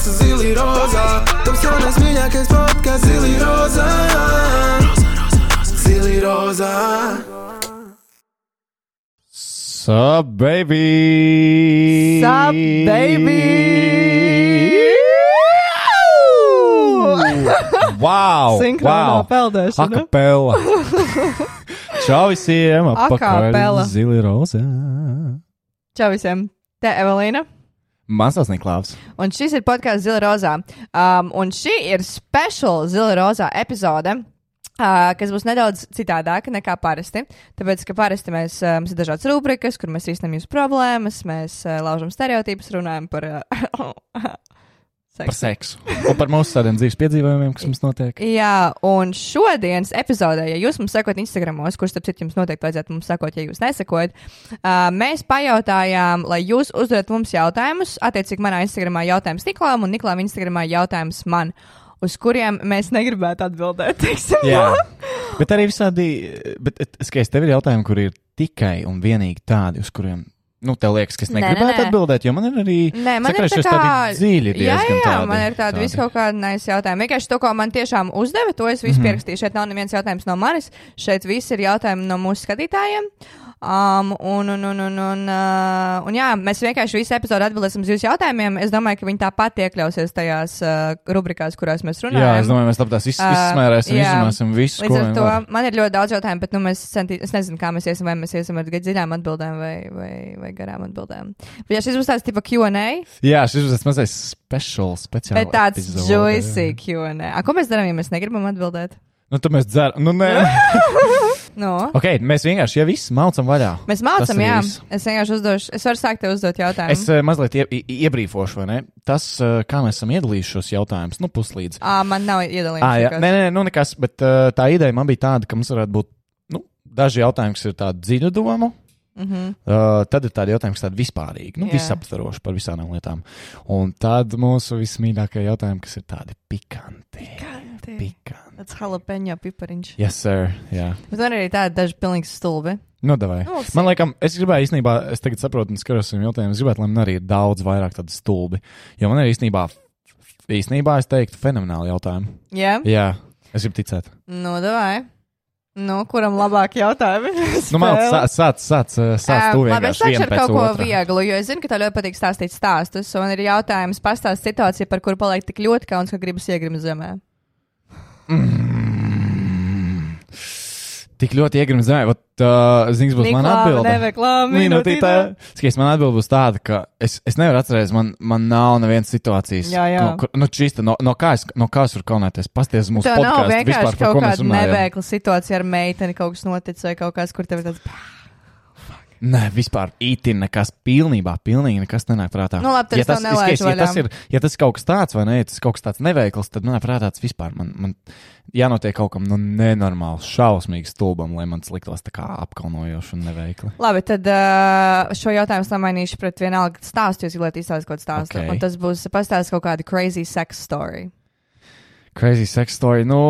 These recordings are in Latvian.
podkāsts Zili Rozā. Taps jaunais mīļākais podkāsts Zili Rozā. Zili Rozā. Sup, baby! Sup, baby! wow! Sinhronā wow. peldēšana. Akapela! Čau visiem! Akapela. Zili rozā! Čau visiem! Te Evelīna. Tas Niklaus. Un šis ir podkāsts Zila Rozā. Um, un šī ir speciāla Zila Rozā epizode. Uh, kas būs nedaudz citādāka nekā parasti. Tāpēc, ka parasti mēs, uh, mums ir dažādas rubrikas, kur mēs risinām jūsu problēmas, mēs uh, laužam stereotipus, runājam par uh, Par seksu. Un par mūsu tādiem dzīves piedzīvojumiem, kas mums notiek. Jā, un šodienas epizodē, ja jūs mums sekot Instagramos, kurš, starp citu, jums noteikti vajadzētu mums sekot, ja jūs nesekojat, uh, mēs pajautājām, lai jūs uzdodat mums jautājumus. Attiecīgi, manā Instagramā jautājums Niklām un Niklām Instagramā jautājums man, uz kuriem mēs negribētu atbildēt. teiksim. Jā. Bet arī visādi, bet skaties, tev ir jautājumi, kur ir tikai un vienīgi tādi, uz kuriem. Nu, tev liekas, ka es Nē, nē, negribētu nē. atbildēt, jo man ir arī Nē, man ir tā kā, dziļi. jā, diezgan jā, tādi, man ir tādi, tādi. viskaut kādi nais jautājumi. Vienkārši to, ko man tiešām uzdeva, to es visu mm. -hmm. pierakstīju. Šeit nav neviens jautājums no manis, šeit viss ir jautājumi no mūsu skatītājiem. Um, un, un, un, un, un, uh, un jā, mēs vienkārši visu epizodu atbildēsim uz jūsu jautājumiem. Es domāju, ka viņi tāpat iekļausies tajās uh, rubrikās, kurās mēs runājam. Jā, es domāju, mēs tāpat Ā, izsmērēsim, jā. izrunāsim visu, Līdz ar to var. man ir ļoti daudz jautājumu, bet nu, mēs centī, es nezinu, kā mēs iesim, vai mēs iesim ar dziļām atbildēm vai, vai, vai garām atbildēm. Bet jā, šis būs tāds tipa QA, Jā, šis būs tas mazais special, speciāls. bet tāds juicy QA. Ko mēs darām, ja mēs negribam atbildēt? Nu, tad mēs dzeram. Nu, nē. No. ok, mēs vienkārši jau viss maucam vaļā. Mēs mācām, jā. viss. Es vienkārši uzdošu, es varu sākt tev uzdot jautājumu. Es uh, mazliet ie, ie, iebrīfošu, vai ne? Tas, uh, kā mēs esam iedalījuši šos jautājumus, nu, puslīdz. À, man nav iedalījums. Ah, jā, nē, nē, nu nekas, bet uh, tā ideja man bija tāda, ka mums varētu būt nu, daži jautājumi, kas ir tādi dziļu domu. Mhm. Uh, tad ir tādi jautājumi, kas tādi vispārīgi, nu, Jā. visaptvaroši par visām lietām. Un tad mūsu vismīļākie jautājumi, kas ir tādi pikanti. Pikanti. Pikanti. Tas jalapeņo pipariņš. Yes, sir. Jā. Bet man ir arī tādi daži pilnīgi stulbi. Nu, davai. Nu, Man liekas, es gribēju īstenībā, es tagad saprotu, un skatos uz jautājumu, es gribētu, lai man arī ir daudz vairāk tādu stulbi. Jo man ir īstenībā, īstenībā es teiktu, fenomenāli jautājumi. Jā, Jā, es gribu ticēt. nu, davai. Nu, kuram labāk jautājumi? Nu, man Spēle. sāc, sāc, sāc, sāc, tu Labi, es sākšu ar kaut ko otra. vieglu, jo es zinu, ka tev ļoti patīk stāstīt stāstus. Un ir jautājums, pastāst situāciju, par kuru paliek tik ļoti kauns, ka gribas iegrimt zemē. Tik ļoti iegrims zemē, vat, uh, zināms, būs man atbilde. Neveklām, Minūtītē. Skaties, man atbild būs tāda, ka es, es nevaru atcerēties, man, man nav nevienas situācijas. Jā, jā. No, nu, čista, no, no, kā es, no kā es varu kaunēties? Pasties uz mūsu nav podkāstu vispār, vienkārši par kaut kāda neveikla situācija ar meiteni, kaut kas noticis, vai kaut kas, kur tev ir tāds. Nē, vispār īti nekas pilnībā, pilnīgi nekas nenāk prātā. Nu, labi, ja tas, skaties, ja tas ir, ja tas ir kaut kas tāds, vai ne, ja tas kaut kas tāds neveikls, tad man prātā tas vispār, man, man jānotiek kaut kam, nu, nenormāli, šausmīgi stulbam, lai man liktos tā kā apkaunojoši un neveikli. Labi, tad uh, šo jautājumu es nemainīšu pret vienalga stāstu, jūs gribētu izstāstīt kaut stāstu. Ok. Okay. Un tas būs pastāstīt kaut kādu crazy sex story. Crazy sex story, nu,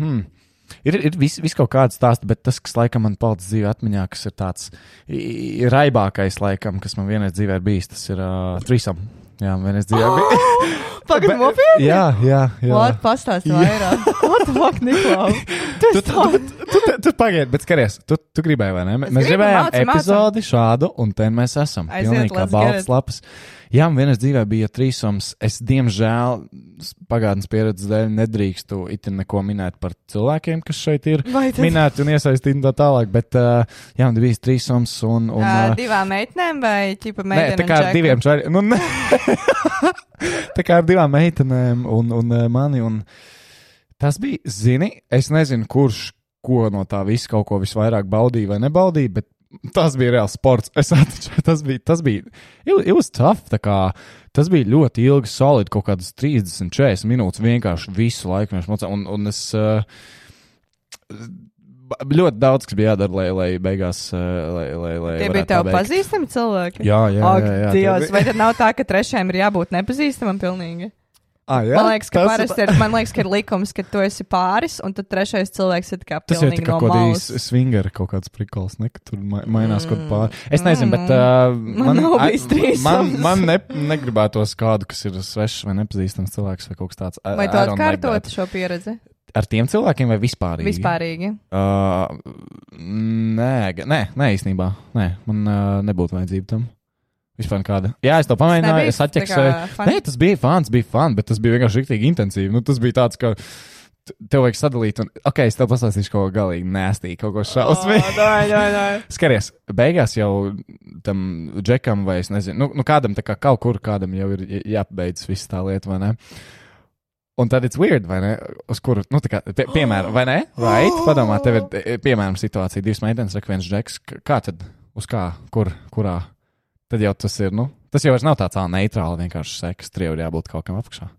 hmm. Ir, ir vis, vis kaut kāda stāsta, bet tas, kas laikam man palicis dzīvē atmiņā, kas ir tāds raibākais, laikam, kas man vienreiz dzīvē ir bijis, tas ir uh, trisam. Jā, man vienreiz dzīvē bija. Pagaidā, Bet- nopietni! Jā, jā, jā. What? Pastāsti vairāk. What the fuck, Niklaus? Tu Tu, tu, tu, tu, tu, tu pagaidi, bet skaties, tu, tu gribēji, vai ne? Mēs gribu, gribējām mācam, mācam. epizodi šādu, un te mēs esam. Aiziet, Pilnīgi kā balts lapas. Jā, man vienreiz dzīvē bija trīsums. Es, diemžēl, pagātnes pieredzes dēļ nedrīkstu itin neko minēt par cilvēkiem, kas šeit ir minēti un iesaistīti un tā tālāk. Bet, uh, jā, man bija trīsums un. un Uh, divām meitenēm vai ķipa Nē, meitenēm? tā kā ar diviem čaļiem. Nu, tā kā ar divām meitenēm un, un mani. Un tas bija, zini, es nezinu, kurš ko no tā visa kaut ko visvairāk baudīja vai nebaudīja, bet tas bija reāls sports. Es atceros, tas bija, tas bija, it, it was tough, tā kā tas bija ļoti ilgi, solidi, kaut kādas 30, 40 minūtes vienkārši visu laiku mēs mocām, un, un es. Uh, Ļoti daudz, kas bija jādara, lai, lai beigās. uh, Lai, lai, lai Tie bija tev pabeigt. pazīstami cilvēki? Jā, jā, Ak, jā. jā, tie Dievs, vai tad nav tā, ka trešajam ir jābūt nepazīstamam pilnīgi? Ah, jā? Man liekas, ka Tas- ir, man liekas, ka ir likums, ka tu esi pāris, un tad trešais cilvēks ir kā Tas jau pilnīgi kā no kaut malas. kāds swingera kaut kāds prikals, ne, ka tur ma mainās kaut Mm. kāda pāri. Es nezinu, bet uh, Man bijis trīsums. man, man ne, negribētos kādu, kas ir svešs vai nepazīstams cilvēks vai kaut kas tāds. Vai tu atkārtot šo pieredzi? Ar tiem cilvēkiem vai vispār? Vispārīgi. Uh, nē, nē, nē, īstenībā. Nē, man uh, nebūtu vajadzība tam. Vispār kāda. Jā, es to pamēģināju, es atķeksēju. Nē, tas bija fans, bija fans, bet tas bija vienkārši rīktīgi intensīvi. Nu, tas bija tāds, ka tev vajag sadalīt, un, ok, es tev pastāstīšu kaut ko galīgi nēstī, kaut ko šausmīgu. jā. Skaties, beigās jau tam džekam, vai es nezinu, nu, nu kādam tā kā kaut kur kādam jau ir jāpabeidz viss tā lieta, vai ne? Un tad it's weird, vai ne? Uz kuru, nu, tā kā, pie, piemēram, vai ne? Right? Padomā, tev ir, e, piemēram, situācija, divas meitenes, rek viens džeks, kā tad, uz kā, kur, kurā? Tad jau tas ir, nu, tas jau nav tāds ā, neitrāli, vienkārši seks, tur jau ir jābūt kaut kam apakšā.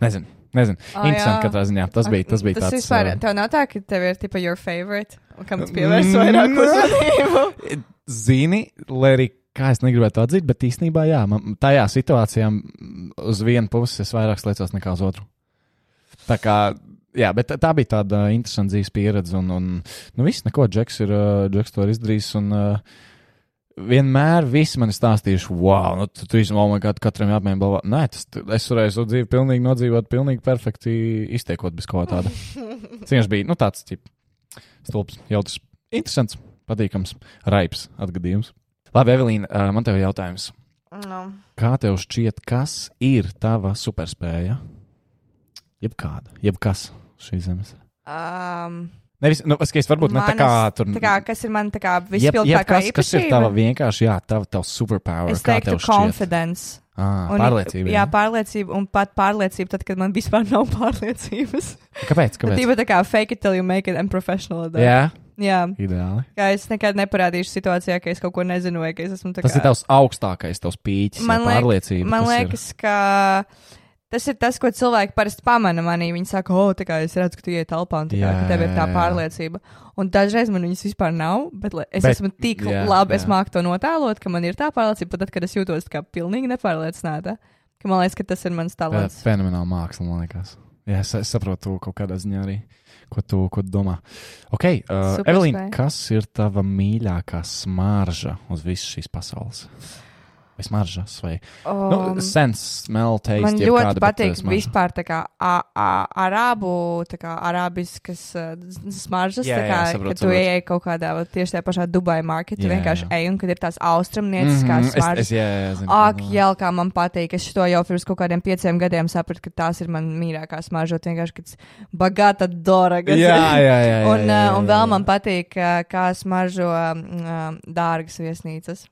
Nezinu, nezinu. Ah, Interesanti, jā. katrā ziņā. Tas bija, tas bija tas tāds. vispār, tev nav tā, ka tev ir tipa your favorite, kam tu pievērsi vairāk uzmanību. Zini, lai arī kā es negribētu atzīt, bet īstenībā, jā, man, tajā situācijā uz vienu pusi es vairāk sliecos nekā uz otru. Tā kā, jā, bet tā bija tāda interesanta dzīves pieredze, un, un nu, viss, neko, Džeks ir, Džeks to ir izdarījis, un uh, vienmēr visi man stāstījuši, wow, nu, tu, tu oh, my God, katram jāapmēģina balvā. Nē, tas, es varēju savu dzīvi pilnīgi nodzīvot, pilnīgi perfekti iztiekot bez kaut kā tāda. Vienkārši bija, nu, tāds, tip, stulbs, jautrs, interesants, patīkams, raips atgadījums. Labi, Evelīna, man tev ir jautājums. No. Kā tev šķiet, kas ir tava superspēja? Jebkāda, jebkas šīs zemes. Um, Nevis, nu, es, es varbūt ne tā kā manas- tur. tā kā, kas ir man tā kā vispildītākā jebkas, kas ir īpašība? tava vienkārši, jā, tava, tava superpower. Es teiktu, confidence. Ah, Un- pārliecība. Jā, pārliecība, un pat pārliecība, tad, kad man vispār nav pārliecības. Kāpēc? Kāpēc? ir tā kā fake it till you make it and professional. that. Jā, Jā, ideāli. kā es nekad neparādīšu situācijā, ka es kaut ko nezinu, vai ka es esmu tā Tas kā. ir tavs augstākais, tavs pīķis, Man liek- pārliecība. Man tas ir. liekas, ka tas ir tas, ko cilvēki parasti pamana manī. Viņi saka, o, tā kā es redzu, ka tu ienāc telpā un tā kā, ka tev ir tā pārliecība. Un dažreiz man viņas vispār nav, bet es Bet- esmu tik jā, labi, es jā. māku to notēlot, ka man ir tā pārliecība, pat tad, kad es jūtos kā pilnīgi nepārliecināta. Ka man liekas, ka tas ir mans talants. fenomenāla māksla, man liekas. Jā, es, es saprotu kaut kādā ziņā arī, ko tu, ko tu domā. Ok, uh. Evelīna, kas ir tava mīļākā smarža uz visas šīs pasaules? Vai smaržas, vai Um, nu, sense, smell, taste? Man ļoti bet, patīk uh, smarža. vispār tā kā a, a, arābu, tā kā arābiskas uh, smaržas, Jā, tā jā, kā, saprotu, kad tu saprotu. ej kaut kādā tieši tajā pašā Dubai marketā, Jā, vienkārši jā. ej un kad ir tās austrumnieciskās Mhm, es, smaržas. es, jā, jā, zinu, Ak, jā, kā man patīk. Es to jau pirms kaut kādiem pieciem gadiem sapratu, ka tās ir man mīļākās smaržot. Vienkārši, kad bagāta dārga. Jā, jā, jā, jā, Un, jā, jā, uh, un jā, vēl jā. man patīk, uh, kā smaržo um, dārgas viesnīcas.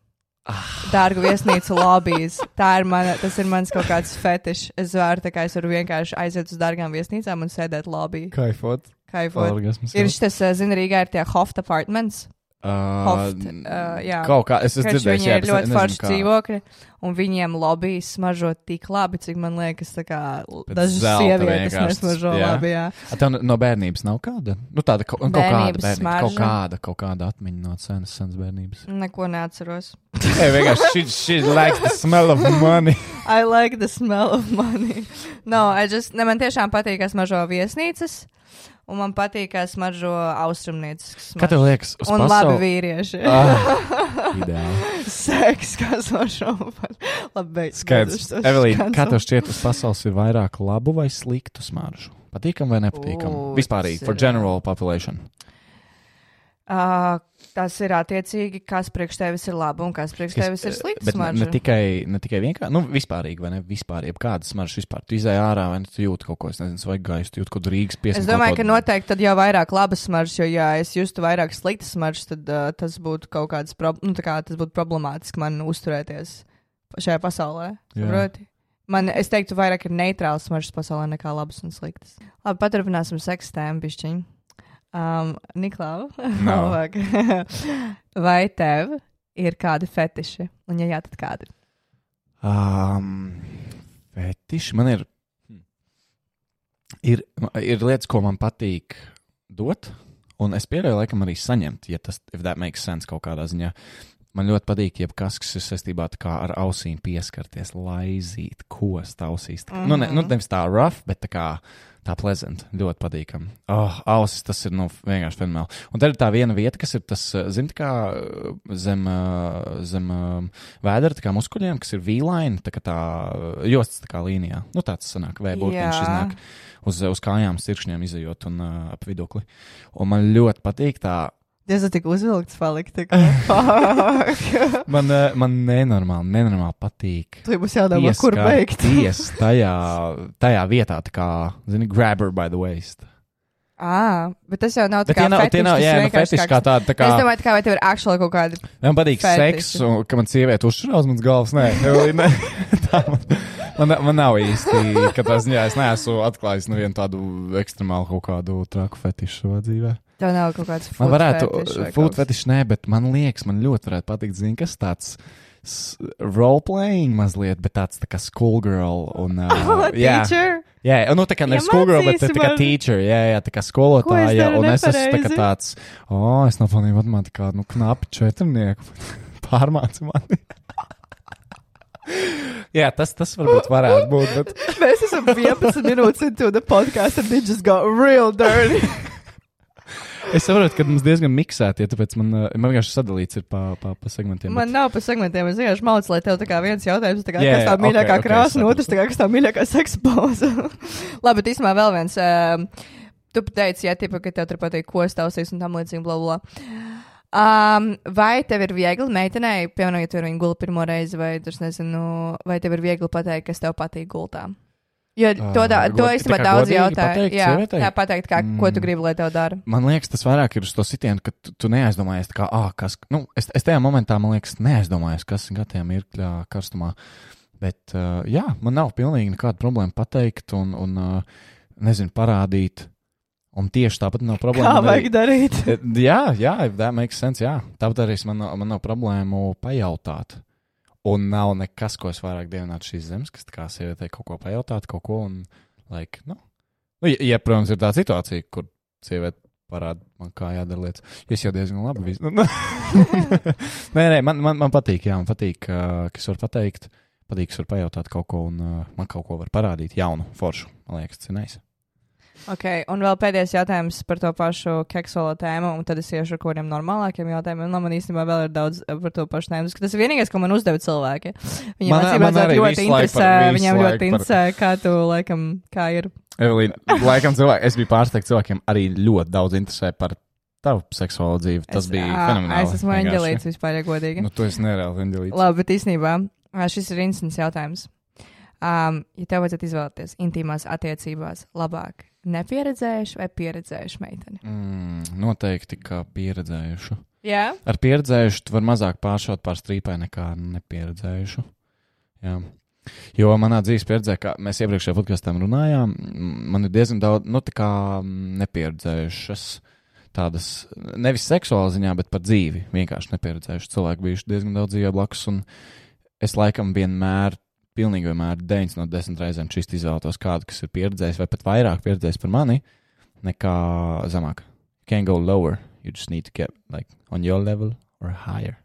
Dārgu viesnīcu lobbyis. Tā ir mana, tas ir mans kaut kāds fetišs. Es varu, tā kā es varu vienkārši aiziet uz dārgām viesnīcām un sēdēt lobby. Kaifot. Kaifot. Ir šis, uh, zina, Rīgā ir tie Hoft apartments. Uh, Hoft, uh, jā. Kaut kā, es esmu dzirdējis, viņi jā, ir ļoti forši dzīvokļi, un viņiem lobbyis smaržo tik labi, cik man liekas, tā kā dažas sievietes nesmaržo jā. labi. Jā. A, tev no- bērnības nav kāda? Nu, tāda kaut, kaut kāda bērnības, kaut kāda, kaut kāda atmiņa no senas, senas bērnības. Neko neatceros. Hey, vienkārši she, she likes the smell of money. I like the smell of money. No, I just, ne, man tiešām patīk, kā smaržo viesnīcas, un man patīk, kā smaržo austrumniecisks. Kā tev liekas, uz Un labi pasauli? vīrieši. Ah, ideāli. Seks, kā smaržo. labi, beidz. Skaidrs. Evelīna, kā tev šķiet, uz pasaules ir vairāk labu vai sliktu smaržu? Patīkam vai nepatīkam? Vispārīgi, for general population. Uh, tas ir attiecīgi, kas priekš tevis ir labi un kas priekš tevis ir slikts. Bet ne, ne tikai, ne tikai vienkārši, nu, vispārīgi, vai ne? Vispār, jebkādas smaržas vispār. Tu izēj ārā, vai ne? Tu jūti kaut ko, es nezinu, vai gaisu, tu jūti kaut kādu Rīgas piesāņojumu. Es domāju, ka noteikti tad jau vairāk labas smaržas, jo, ja es justu vairāk sliktas smaržas, tad uh, tas būtu kaut kāds, prob nu, tā kā tas būtu problemātiski man uzturēties šajā pasaulē. Saproti? Man, es teiktu, vairāk ir neitrāls smaržas pasaulē nekā labas un sliktas. Labi, paturpināsim seksu tēmu pišķiņu. Um, Niklau, No. vai tev ir kādi fetiši? Un, ja jā, tad kādi? Um, fetiši man ir, ir. Ir lietas, ko man patīk dot, un es pieļauju, laikam, arī saņemt, ja tas, if that makes sense kaut kādā ziņā. Man ļoti patīk, jebkas, kas ir saistībā ar ausīm pieskarties, laizīt, kost ausīs. Tā, kā- Nu, ne, nu, nevis tā rough, bet tā kā tā pleasant, ļoti patīkami. Oh, ausis tas ir nu, vienkārši fenomenāli. Un tad ir tā viena vieta, kas ir tas, eh, zini, tā kā eh, zem, eh, zem vēdera, kā muskuļiem, kas ir vīlaini, tā kā tā jostas tā kā līnijā. Nu, tāds sanāk, vēburtiņš Jā. iznāk uz, uz kājām, sirkšņiem izējot un ap vidukli. Un man ļoti patīk tā Tas ir tik uzvilkts, palikt. Man, eh, man nenormāli, nenormāli patīk. Tu būs jādomā, kur beigt. Ties tajā, tajā vietā, tā kā, zini, grab her by the waist. Ah, bet tas jau nav tā Bet kā nu, vienkārši fetiši kā tāda, tā kā, Es domāju, tā kā vai tev ir actually kaut kāda. man patīk fetiši. seks, un ka man sieviete uzšurā uz manas galvas, nē, Evelīna, tā man, man, man nav īsti, ka tas, jā, es neesmu atklājis nevienu tādu ekstremālu kaut kādu traku fetišu savā dzīvē. Tev nav kaut kāds. Man food varētu, kaut kas. fetiši nē, bet man liekas, man ļoti varētu patikt, zini, kas tāds roleplaying mazliet, bet tāds tā kā schoolgirl un, uh, jā, Teacher? jā, nu tā kā ne Ja schoolgirl, bet tā kā mani. teacher, jā, jā, tā kā skolotāja, daru un es esmu tā kā nepareizi? tāds, o, oh, es nopelnīju matemātikā, nu, knapi četrnieku, pārmāci mani. Jā, tas, tas varbūt varētu būt, bet Mēs esam 11 minūtes into the podcast and it just got real dirty. Es saprotu, ka mums diezgan miksēti, ja tāpēc man, uh, man vienkārši sadalīts ir pa, pa, pa segmentiem. Man nav pa segmentiem, es vienkārši maucu, lai tev tā kā viens jautājums, tā kā, Jā, kas tā mīļākā ok, ok, krāsa, un sapratu. otrs, tā kā, kas tā mīļākā seksa pauze. Labi, bet īstenībā vēl viens. Um, tu teici, ja tipa, ka tev tur patīk kostāvsies un tam līdzīgi, bla, bla. Um, vai tev ir viegli meitenei, piemēram, ja tu ar viņu guli pirmo reizi, vai, nezinu, vai tev ir viegli pateikt, kas tev patīk gultā? Jo to, Ah, to īstenībā tā kā daudz godīgi jautāja. pateikt Jā, sievietei? tā pateikt, kā, ko tu Mm. gribi, lai tev dara. Man liekas, tas vairāk ir uz to sitienu, ka tu, tu neaizdomājies, tā kā, ah, kas, nu, es, es tajā momentā, man liekas, neaizdomājos, kas ir gatavs mirkļā karstumā. Bet, uh, jā, man nav pilnīgi nekāda problēma pateikt un, un uh, nezinu, parādīt. Un tieši tāpat nav problēma. Arī- vajag darīt? Jā, jā, that makes sense, jā. Tāpat arī man, man nav problēmu pajautāt. Un nav nekas, ko es vairāk dievinātu šīs zemes, kas tā kā sievietei kaut ko pajautāt, kaut ko un, like, nu. nu ja, ja, protams, ir tā situācija, kur sieviete parāda man, kā jādara lietas. Es jau diezgan labi visu. nē, nē, man, man, man patīk, jā, man patīk, uh, kas var pateikt. Patīk, kas var pajautāt kaut ko, un uh, man kaut ko var parādīt jaunu, foršu. Man liekas, tas ir nice. Ok, un vēl pēdējais jautājums par to pašu seksuālo tēmu, un tad es iešu ar kaut kādiem normālākiem jautājumiem. Nu, man īstenībā vēl ir daudz eh, par to pašu tēmu. Tas ir vienīgais, ko man uzdeva cilvēki. Viņiem Man- acīm redzot ļoti interesē, par- viņiem ļoti laiku par- interesē, kā tu, laikam, kā ir. Evelīna, laikam cilvēki, es biju pārsteigts, cilvēkiem arī ļoti daudz interesē par tavu seksuālo dzīvi. Tas es, bija ā, fenomenāli. Es esmu eņģelīts vispār, ja godīgi. Nu, tu esi nereāli eņģelīts. Labi, bet īstenībā šis ir instants jautājums. Um, ja tev vajadzētu izvēlēties intīmās attiecībās labāk, nepieredzējuši vai pieredzējuši meiteni? Mm, noteikti, kā pieredzējušu. Jā, Ar pieredzējušu tu vari mazāk pāršaut pār strīpai nekā nepieredzējušu. Jā. Jo manā dzīves pieredzē, kā mēs iepriekšējā podkāstā runājām, man ir diezgan daudz, nu, nepieredzējušas tādas, nevis seksuālā ziņā, bet par dzīvi. Vienkārši nepieredzējuši cilvēki bijuši diezgan daudz dzīvē blakus, un es laikam vienmēr, pilnīgi vienmēr 9 no 10 reizēm šīs izvēlētos kādu, kas ir pieredzējis, vai pat vairāk pieredzējis par mani, nekā zemāk. Can't go lower. You just need to get like on your level or higher.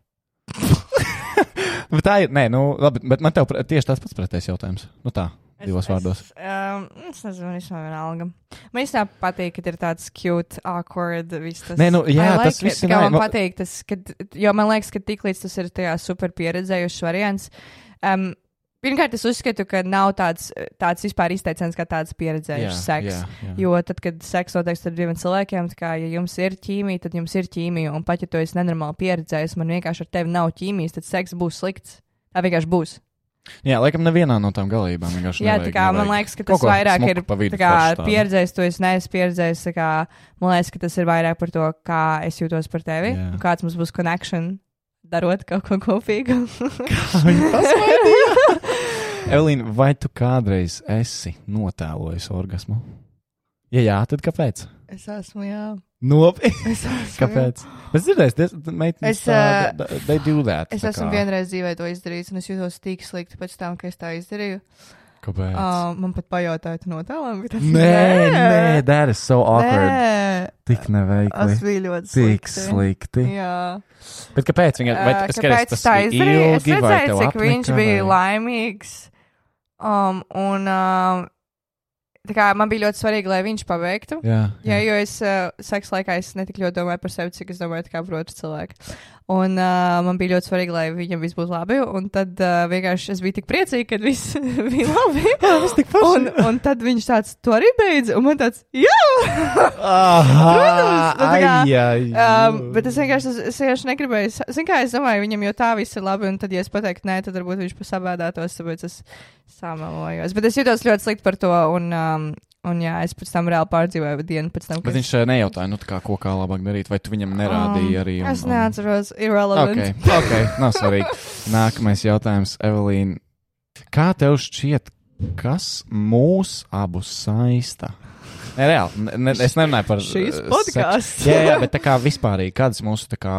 bet tā ir, nē, nu, labi, bet man tev tieši tas pats pretējs jautājums. Nu tā, divos es, vārdos. Es, um, es nezinu, vispār vienalga. Man īstenībā patīk, ka ir tāds cute, awkward, viss tas. Nē, nu, jā, I tas it. viss ir Man man- patīk tas, kad, jo man liekas, ka tiklīdz tas ir tajā super pieredzējušs variants. Um, Pirmkārt, es uzskatu, ka nav tāds, tāds vispār izteiciens, kā tāds pieredzējušs seks. jā, jā. Jo tad, kad seks notiek starp diviem cilvēkiem, tā kā, ja jums ir ķīmija, tad jums ir ķīmija. Un pat ja tu esi nenormāli pieredzējis, man vienkārši ar tevi nav ķīmijas, tad seks būs slikts. Tā vienkārši būs. jā, laikam nevienā no tām galībām. Jā, nevajag, tā kā man nevajag. liekas, ka tas vairāk ir kā pieredzējis, tu esi neesi pieredzējis. Kā, man liekas, ka tas ir vairāk par to, kā es jūtos par tevi. Jā. un Kāds mums būs connection, darot kaut ko kopīgu. Evelīna, vai tu kādreiz esi notēlojis orgasmu? Ja jā, tad kāpēc? es esmu, jā. Nopietni. Es esmu. Kāpēc? Es dzirdēju, meitenes Es, tā, they do that. Es esmu kā. vienreiz dzīvē to izdarījis, un es jūtos tik slikti pēc tam, ka es tā izdarīju. Kāpēc? Uh, man pat pajautāja, tu notēlām, bet tas Nē, nē, that is so awkward. Nē, Tik neveikli. tas bija ļoti Tik slikti. slikti. Jā. Bet kāpēc viņa Uh, vai, skaties, kāpēc tas tā bija izdarīja? Es redzēju, cik viņš apnika, bija vai- laimīgs. Um, un tā kā man bija ļoti svarīgi, lai viņš pabeigtu. Jā, Jā, jo es uh, seksa laikā es netik ļoti domāju par sevi, cik es domāju par otru cilvēku. Un uh, man bija ļoti svarīgi, lai viņam viss būtu labi. Un tad uh, vienkārši es biju tik priecīga, kad viss bija labi. Tas tik forši. un, un tad viņš tāds to arī beidza. Un man tāds, jā! Protams, tā kā, ai, Um, bet es vienkārši, es, es vienkārši negribēju. Zinu, kā es domāju, viņam jau tā viss ir labi. Un tad, ja es pateiktu, nē, tad varbūt viņš pasabēdātos, tāpēc es samalojos. Bet es jutos ļoti slikti par to. Un, um, un jā, es pēc tam reāli pārdzīvoju dienu pēc tam. Bet viņš eh, nejautāja, nu, kā, ko kā labāk darīt, vai tu viņam nerādīji arī? Um, es neatceros, irrelevant. Ok, ok, nav svarīgi. Nākamais jautājums, Evelīna. Kā tev šķiet, kas mūs abus saista? Ne, reāli, ne, es nerunāju par Šīs eh, seksu. Jā, jā, bet tā kā vispārīgi, kādas mūsu, tā kā,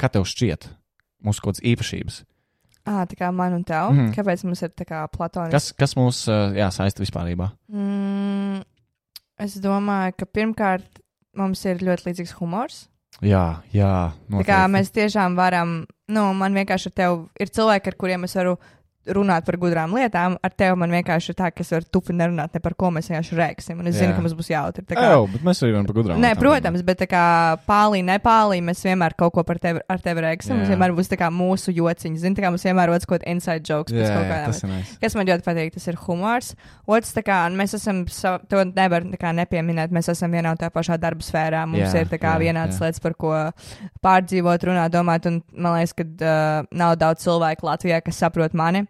kā tev šķiet, mūsu kaut kādas īpašības? Ah, tā kā man un tev. Mm. Kāpēc mums ir tā kā platoniski? Kas, kas mūs, jā, saista vispārībā? Mm, es domāju, ka pirmkārt mums ir ļoti līdzīgs humors. Jā, jā. Tā kā noteikti. mēs tiešām varam, nu, man vienkārši ar tevi ir cilvēki, ar kuriem es varu runāt par gudrām lietām. Ar tevi man vienkārši ir tā, ka es varu tupi nerunāt ne par ko mēs vienkārši rēksim. Un es Jā. zinu, ka mums būs jautri. Tā kā, Jā, bet mēs arī varam par gudrām. Nē, lietām protams, bet tā kā pālī, nepālī, mēs vienmēr kaut ko par tevi, ar tevi rēksim. Mums Jā. vienmēr būs tā kā mūsu jociņi. Zini, tā kā mums vienmēr rodas kaut kāda inside jokes. Jā, pēc kaut jā, kādām nice. Kas man ļoti patīk, tas ir humors. Otrs, tā kā mēs esam, to nevar kā nepieminēt, mēs esam vienā un tā pašā darba sfērā. Mums Jā, ir tā kā jā, vienādas jā. lietas, par ko pārdzīvot, runāt, domāt. Un man liekas, ka uh, nav daudz cilvēku Latvijā, kas saprot mani.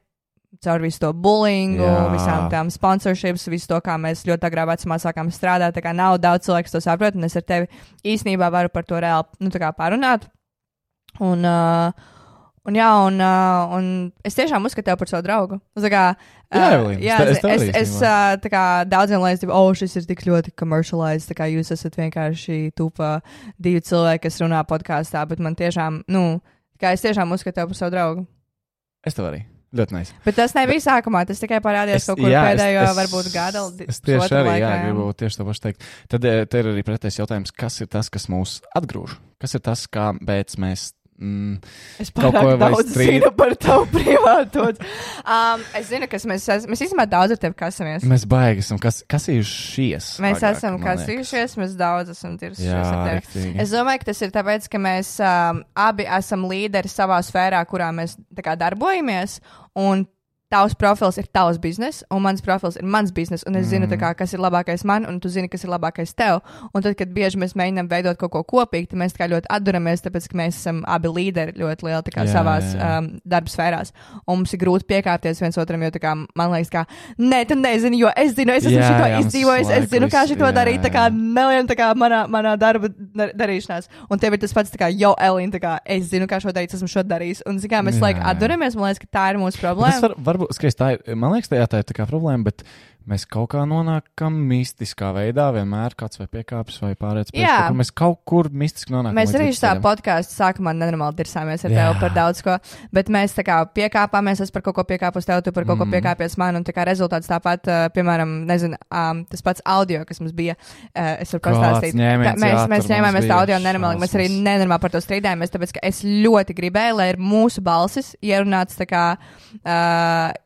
Caur visu to bullyingu, Jā. visām tām sponsorships, visu to, kā mēs ļoti agrā vecumā sākām strādāt. Tā kā nav daudz cilvēku, kas to saprot, un es ar tevi īstenībā varu par to reāli nu, parunāt. Un, uh, un, jā, un, uh, un es tiešām uzskatu tevi par savu draugu. Kā, Jā, uh, Evelīna, jā, es es, es es, uh, tā kā daudziem liekas, ka, oh, šis ir tik ļoti commercialized, tā kā jūs esat vienkārši tupa divi cilvēki, kas runā podkāstā, bet man tiešām, nu, kā es tiešām uzskatu tevi par savu draugu. Es tev arī. Ļoti nice. Bet tas nebija sākumā, tas tikai parādījās kaut kur jā, pēdējo, es, varbūt gada. Es tieši arī jā, laikā, gribu tieši to pašu teikt. Tad eh, te ir arī pretējs jautājums, kas ir tas, kas mūs atgrūž? Kas ir tas, kāpēc mēs. Mm, Es pārāk daudz strīd- zinu par tavu privātu. um, es zinu, kas mēs esam. Mēs īstenībā daudz ar tevi kasamies. mēs baigi esam kas, kasījušies. Mēs agrāk, esam kasījušies, mēs daudz esam tirsušies. Es domāju, ka tas ir tāpēc, ka mēs um, abi esam līderi savā sfērā, kurā mēs kā, darbojamies. Un tavs profils ir tavs bizness, un mans profils ir mans bizness. Un es zinu, Mm. tā kā, kas ir labākais man, un tu zini, kas ir labākais tev. Un tad, kad bieži mēs mēģinām veidot kaut ko kopīgi, tad mēs kā ļoti atduramies, tāpēc, ka mēs esam abi līderi ļoti lieli kā, Jā, savās jā, jā. um, darba sfērās. Un mums ir grūti piekāpties viens otram, jo kā, man liekas, ka, nē, tu nezini, jo es zinu, es esmu Jā, šo jā, izdzīvojis, es zinu, kā šito jā, darīt. Tā kā nelien tā kā manā, manā darba dar, darīšanās. Un tev ir tas pats, kā, jo, Elīna, tā kā es zinu, kā šo darīt, esmu šo darījis. Un, zini, kā mēs Jā, laikam jā. atduramies, man liekas, ka tā ir mūsu Bet Tas problēma. var, varbūt, skaties, tā ir, man liekas, tā, jā, tā ir tā kā problēma, bet mēs kaut kā nonākam mistiskā veidā, vienmēr kāds vai piekāpjas vai pārēc Jā. kaut kur. Mēs kaut kur mistiski nonākam. Mēs arī šajā podkāstā sākumā nenormāli tirsāmies ar Jā. tevi par daudz ko, bet mēs tā kā piekāpāmies, es par kaut ko piekāpos tev, tu par kaut ko Mm. piekāpies man, un tā kā rezultāts tāpat, uh, piemēram, nezinu, um, tas pats audio, kas mums bija, uh, es varu pastāstīt. mēs, jā, mēs ņēmāmies tā audio nenormāli, mēs arī nenormāli par to strīdējāmies, tāpēc, ka es ļoti gribēju, lai ir mūsu balsis ierunāts tā kā. Uh,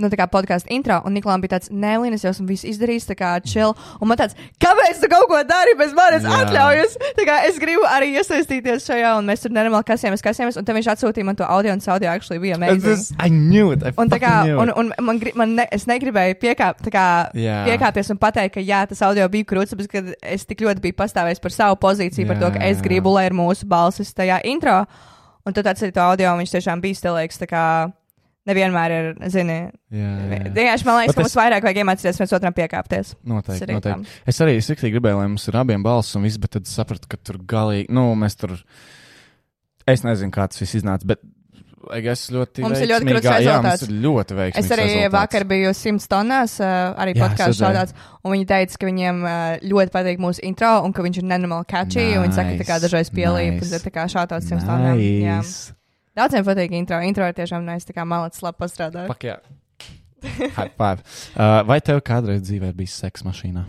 Nu, tā kā podkāstu intro, un Niklām bija tāds, nē, Līna, es jau esmu visu izdarījis, tā kā chill. Un man tāds, kāpēc tu kaut ko dari bez manis atļaujas? Tā kā es gribu arī iesaistīties šajā, un mēs tur nenormāli kasījāmies, kasījāmies, un tad viņš atsūtīja man to audio, un tas audio actually bija amazing. I knew it. I Un, tā kā, un, un man, man ne, es negribēju piekāp, kā, Jā. piekāpties un pateikt, ka jā, tas audio bija krūts, bet kad es tik ļoti biju pastāvējis par savu pozīciju, par to, ka es gribu, lai ir mūsu balsis tajā intro. Un tad atsūtīja to audio, un viņš tiešām bija stilīgs. Nevienmēr ir, zini, Jā, jā, jā. vienkārši man liekas, Bet ka es- mums vairāk vajag iemācīties viens otram piekāpties. Noteikti, arī noteikti. tam. Es arī siktīgi gribēju, lai mums ir abiem balss un viss, bet tad sapratu, ka tur galīgi, nu, mēs tur. Es nezinu, kā tas viss iznāca, bet es ļoti. Mums ir ļoti Jā, mums rezultāts. ir ļoti veiksmīgs. Es arī rezultāts. vakar biju simts tonnās, arī Jā, redzēju. šādās, un viņi teica, ka viņiem ļoti patīk mūsu intro, un ka viņš ir nenormāli catchy, un viņi saka, ka tā kā Nice, dažreiz pielīp, nice. tā kā šādās simts tonnām. Jā. Daudziem patīk intro. Intro ir tiešām nice, tā kā malacis labi pastrādāja. Pak, jā. High five. Uh, vai tev kādreiz dzīvē bija seks mašīnā?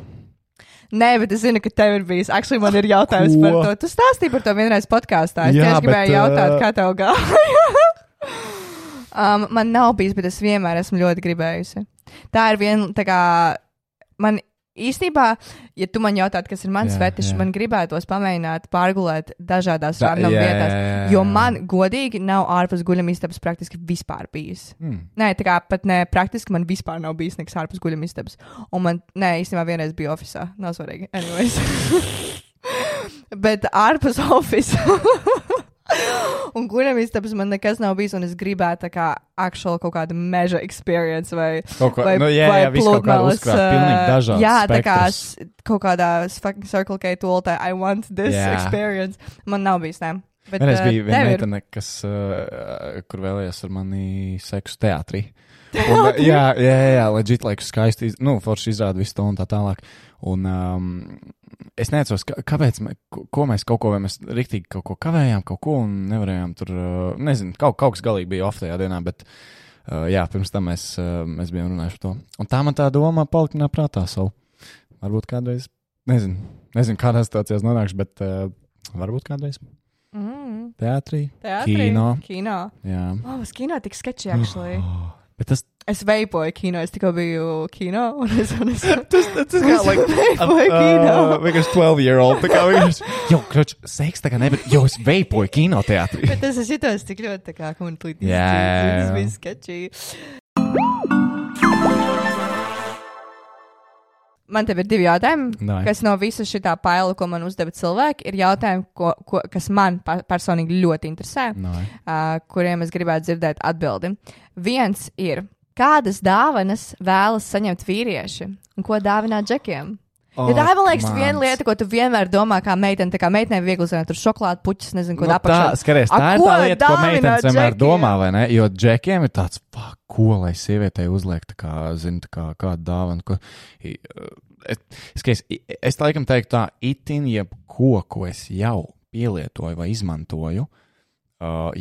Nē, bet es zinu, ka tev ir bijis. Actually, man ir jautājums Ko? par to. Tu stāstīji par to vienreiz podkāstā. Es Jā, tieši gribēju bet, jautāt, uh, kā tev gāja. um, man nav bijis, bet es vienmēr esmu ļoti gribējusi. Tā ir viena, tā kā man īstenībā, ja tu man jautātu, kas ir mans fetišs, man gribētos pamēģināt pārgulēt dažādās Da- random jā, vietās. jā, jā, Jo man godīgi nav ārpus guļamistabas praktiski vispār bijis. Hmm. Nē, tā kā pat ne praktiski man vispār nav bijis nekas ārpus guļamistabas. Un man, nē, īstenībā vienreiz bija oficiālā. Nav svarīgi. Anyways. Bet ārpus oficiāla. Un guļamistabas man nekas nav bijis, un es gribētu tā kā actual kaut kādu meža experience vai, Kaut ko, vai, nu, jā, jā, kaut kādu pludmales, uzkrāt, dažādi. Jā, tā kā spektrs. kaut kādā fucking Circle K tultē, I want this Jā. experience. Man nav bijis, nē. Bet, Vienreiz ā, bija viena meitene, kas, uh, kur vēlējās ar mani seksu teātrī. Un, uh, jā, jā, jā, jā leģit, laiku skaisti, iz- nu, forši izrāda visu to un tā tālāk. Un um, es neatceros, kāpēc, mē, ko, mēs kaut ko, vai mēs riktīgi kaut ko kavējām, kaut ko un nevarējām tur, nezinu, kaut, kaut kas galīgi bija off tajā dienā, bet, jā, pirms tam mēs, mēs bijām runājuši par to. Un tā man tā doma palika prātā savu. Varbūt kādreiz, nezinu, nezinu kādā situācijā nonākšu, bet varbūt kādreiz Mm, teātrī. teātrī? Kino. Kino. Jā. Oh, uz kino tik sketchy, actually. Oh, tas, Es veipoju kino, es tikko biju kino, un es, un es, tas, tas kā like, veipoju kino. uh, vienkārši 12 year old. Tā kā vienkārši, jo, kroč, seks tā kā nevar, jo es veipoju kinoteātrī. Bet es jutos tik ļoti tā kā completely Jā, Tas bija sketchy. Man te ir divi jautājumi, Davai. kas no visas šī paila, ko man uzdeva cilvēki, ir jautājumi, ko, ko, kas man personīgi ļoti interesē, No, uh, kuriem es gribētu dzirdēt atbildi. Viens ir, kādas dāvanas vēlas saņemt vīrieši un ko dāvināt džekiem? Oh, ja tā ir, man liekas, viena lieta, ko tu vienmēr domā, kā meitene, tā kā meitenei viegli zināt, tur šokolāde puķis, nezinu, ko nu, apakšā. tā, skaties, A, tā ir ko tā lieta, ko meitenes vienmēr domā, vai ne? Jo džekiem ir tāds, fuck, ko lai sievietei uzliek, tā kā, zinu, tā kā kādu dāvanu. Ko, uh, es, skaties, i- es laikam teiktu tā, itin jebko, ko es jau pielietoju vai izmantoju, uh,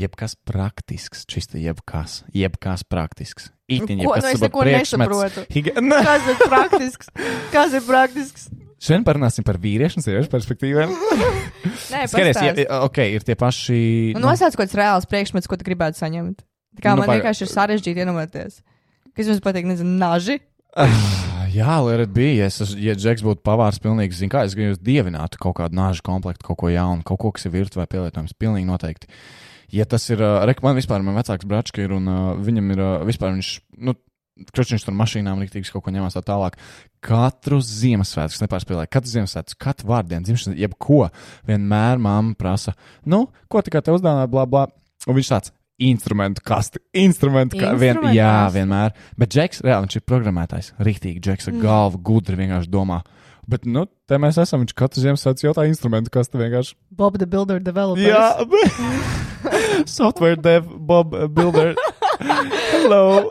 jebkas praktisks, čista jebkas, jebkas praktisks. Itin Ko? jebkas, Nu, es neko nesaprotu. Higa... Nē. Kas ir praktisks? Kas ir praktisks? Šodien parunāsim par vīriešu un sieviešu perspektīvām. Nē, Skaties, ja, ok, ir tie paši. Un nosauc kaut kāds reāls priekšmets, ko tu gribētu saņemt. Tā kā Nu, nu, man par- vienkārši ir sarežģīti iedomāties. Kas jums patīk, nezinu, naži? Jā, lai arī bija. Es, esmu- ja Džeks būtu pavārs, pilnīgi, zinu, kā es gribu jūs dievinātu kaut kādu nāžu komplektu, kaut ko jaunu, kaut ko, kas ir virtuvē pielietojams. Pilnīgi noteikti. Ja tas ir, uh, rek, man vispār, man vecāks brāčka ir, un uh, viņam ir, uh, vispār viņš, nu, Kroč viņš tur mašīnām rīktīgi kaut ko ņemās tā tālāk. Katru Ziemassvētku, nepārspēlēju, katru Ziemassvētku, katru vārdienu, dzimšanas, jebko, vienmēr mamma prasa, nu, ko tikai te uzdāvināja, bla, bla. Un viņš tāds instrumentu kasti, instrumentu kasti. Vien, jā, vienmēr. Bet Džeks, reāli, viņš ir programmētājs. Rīktīgi, Džeks ar Mm. galvu gudri vienkārši domā. Bet, nu, te mēs esam. Viņš katru Ziemassvētku jautā instrumentu kasti vienkārši. Bob the Builder developers. Jā, bet- software dev, Bob Builder. Hello.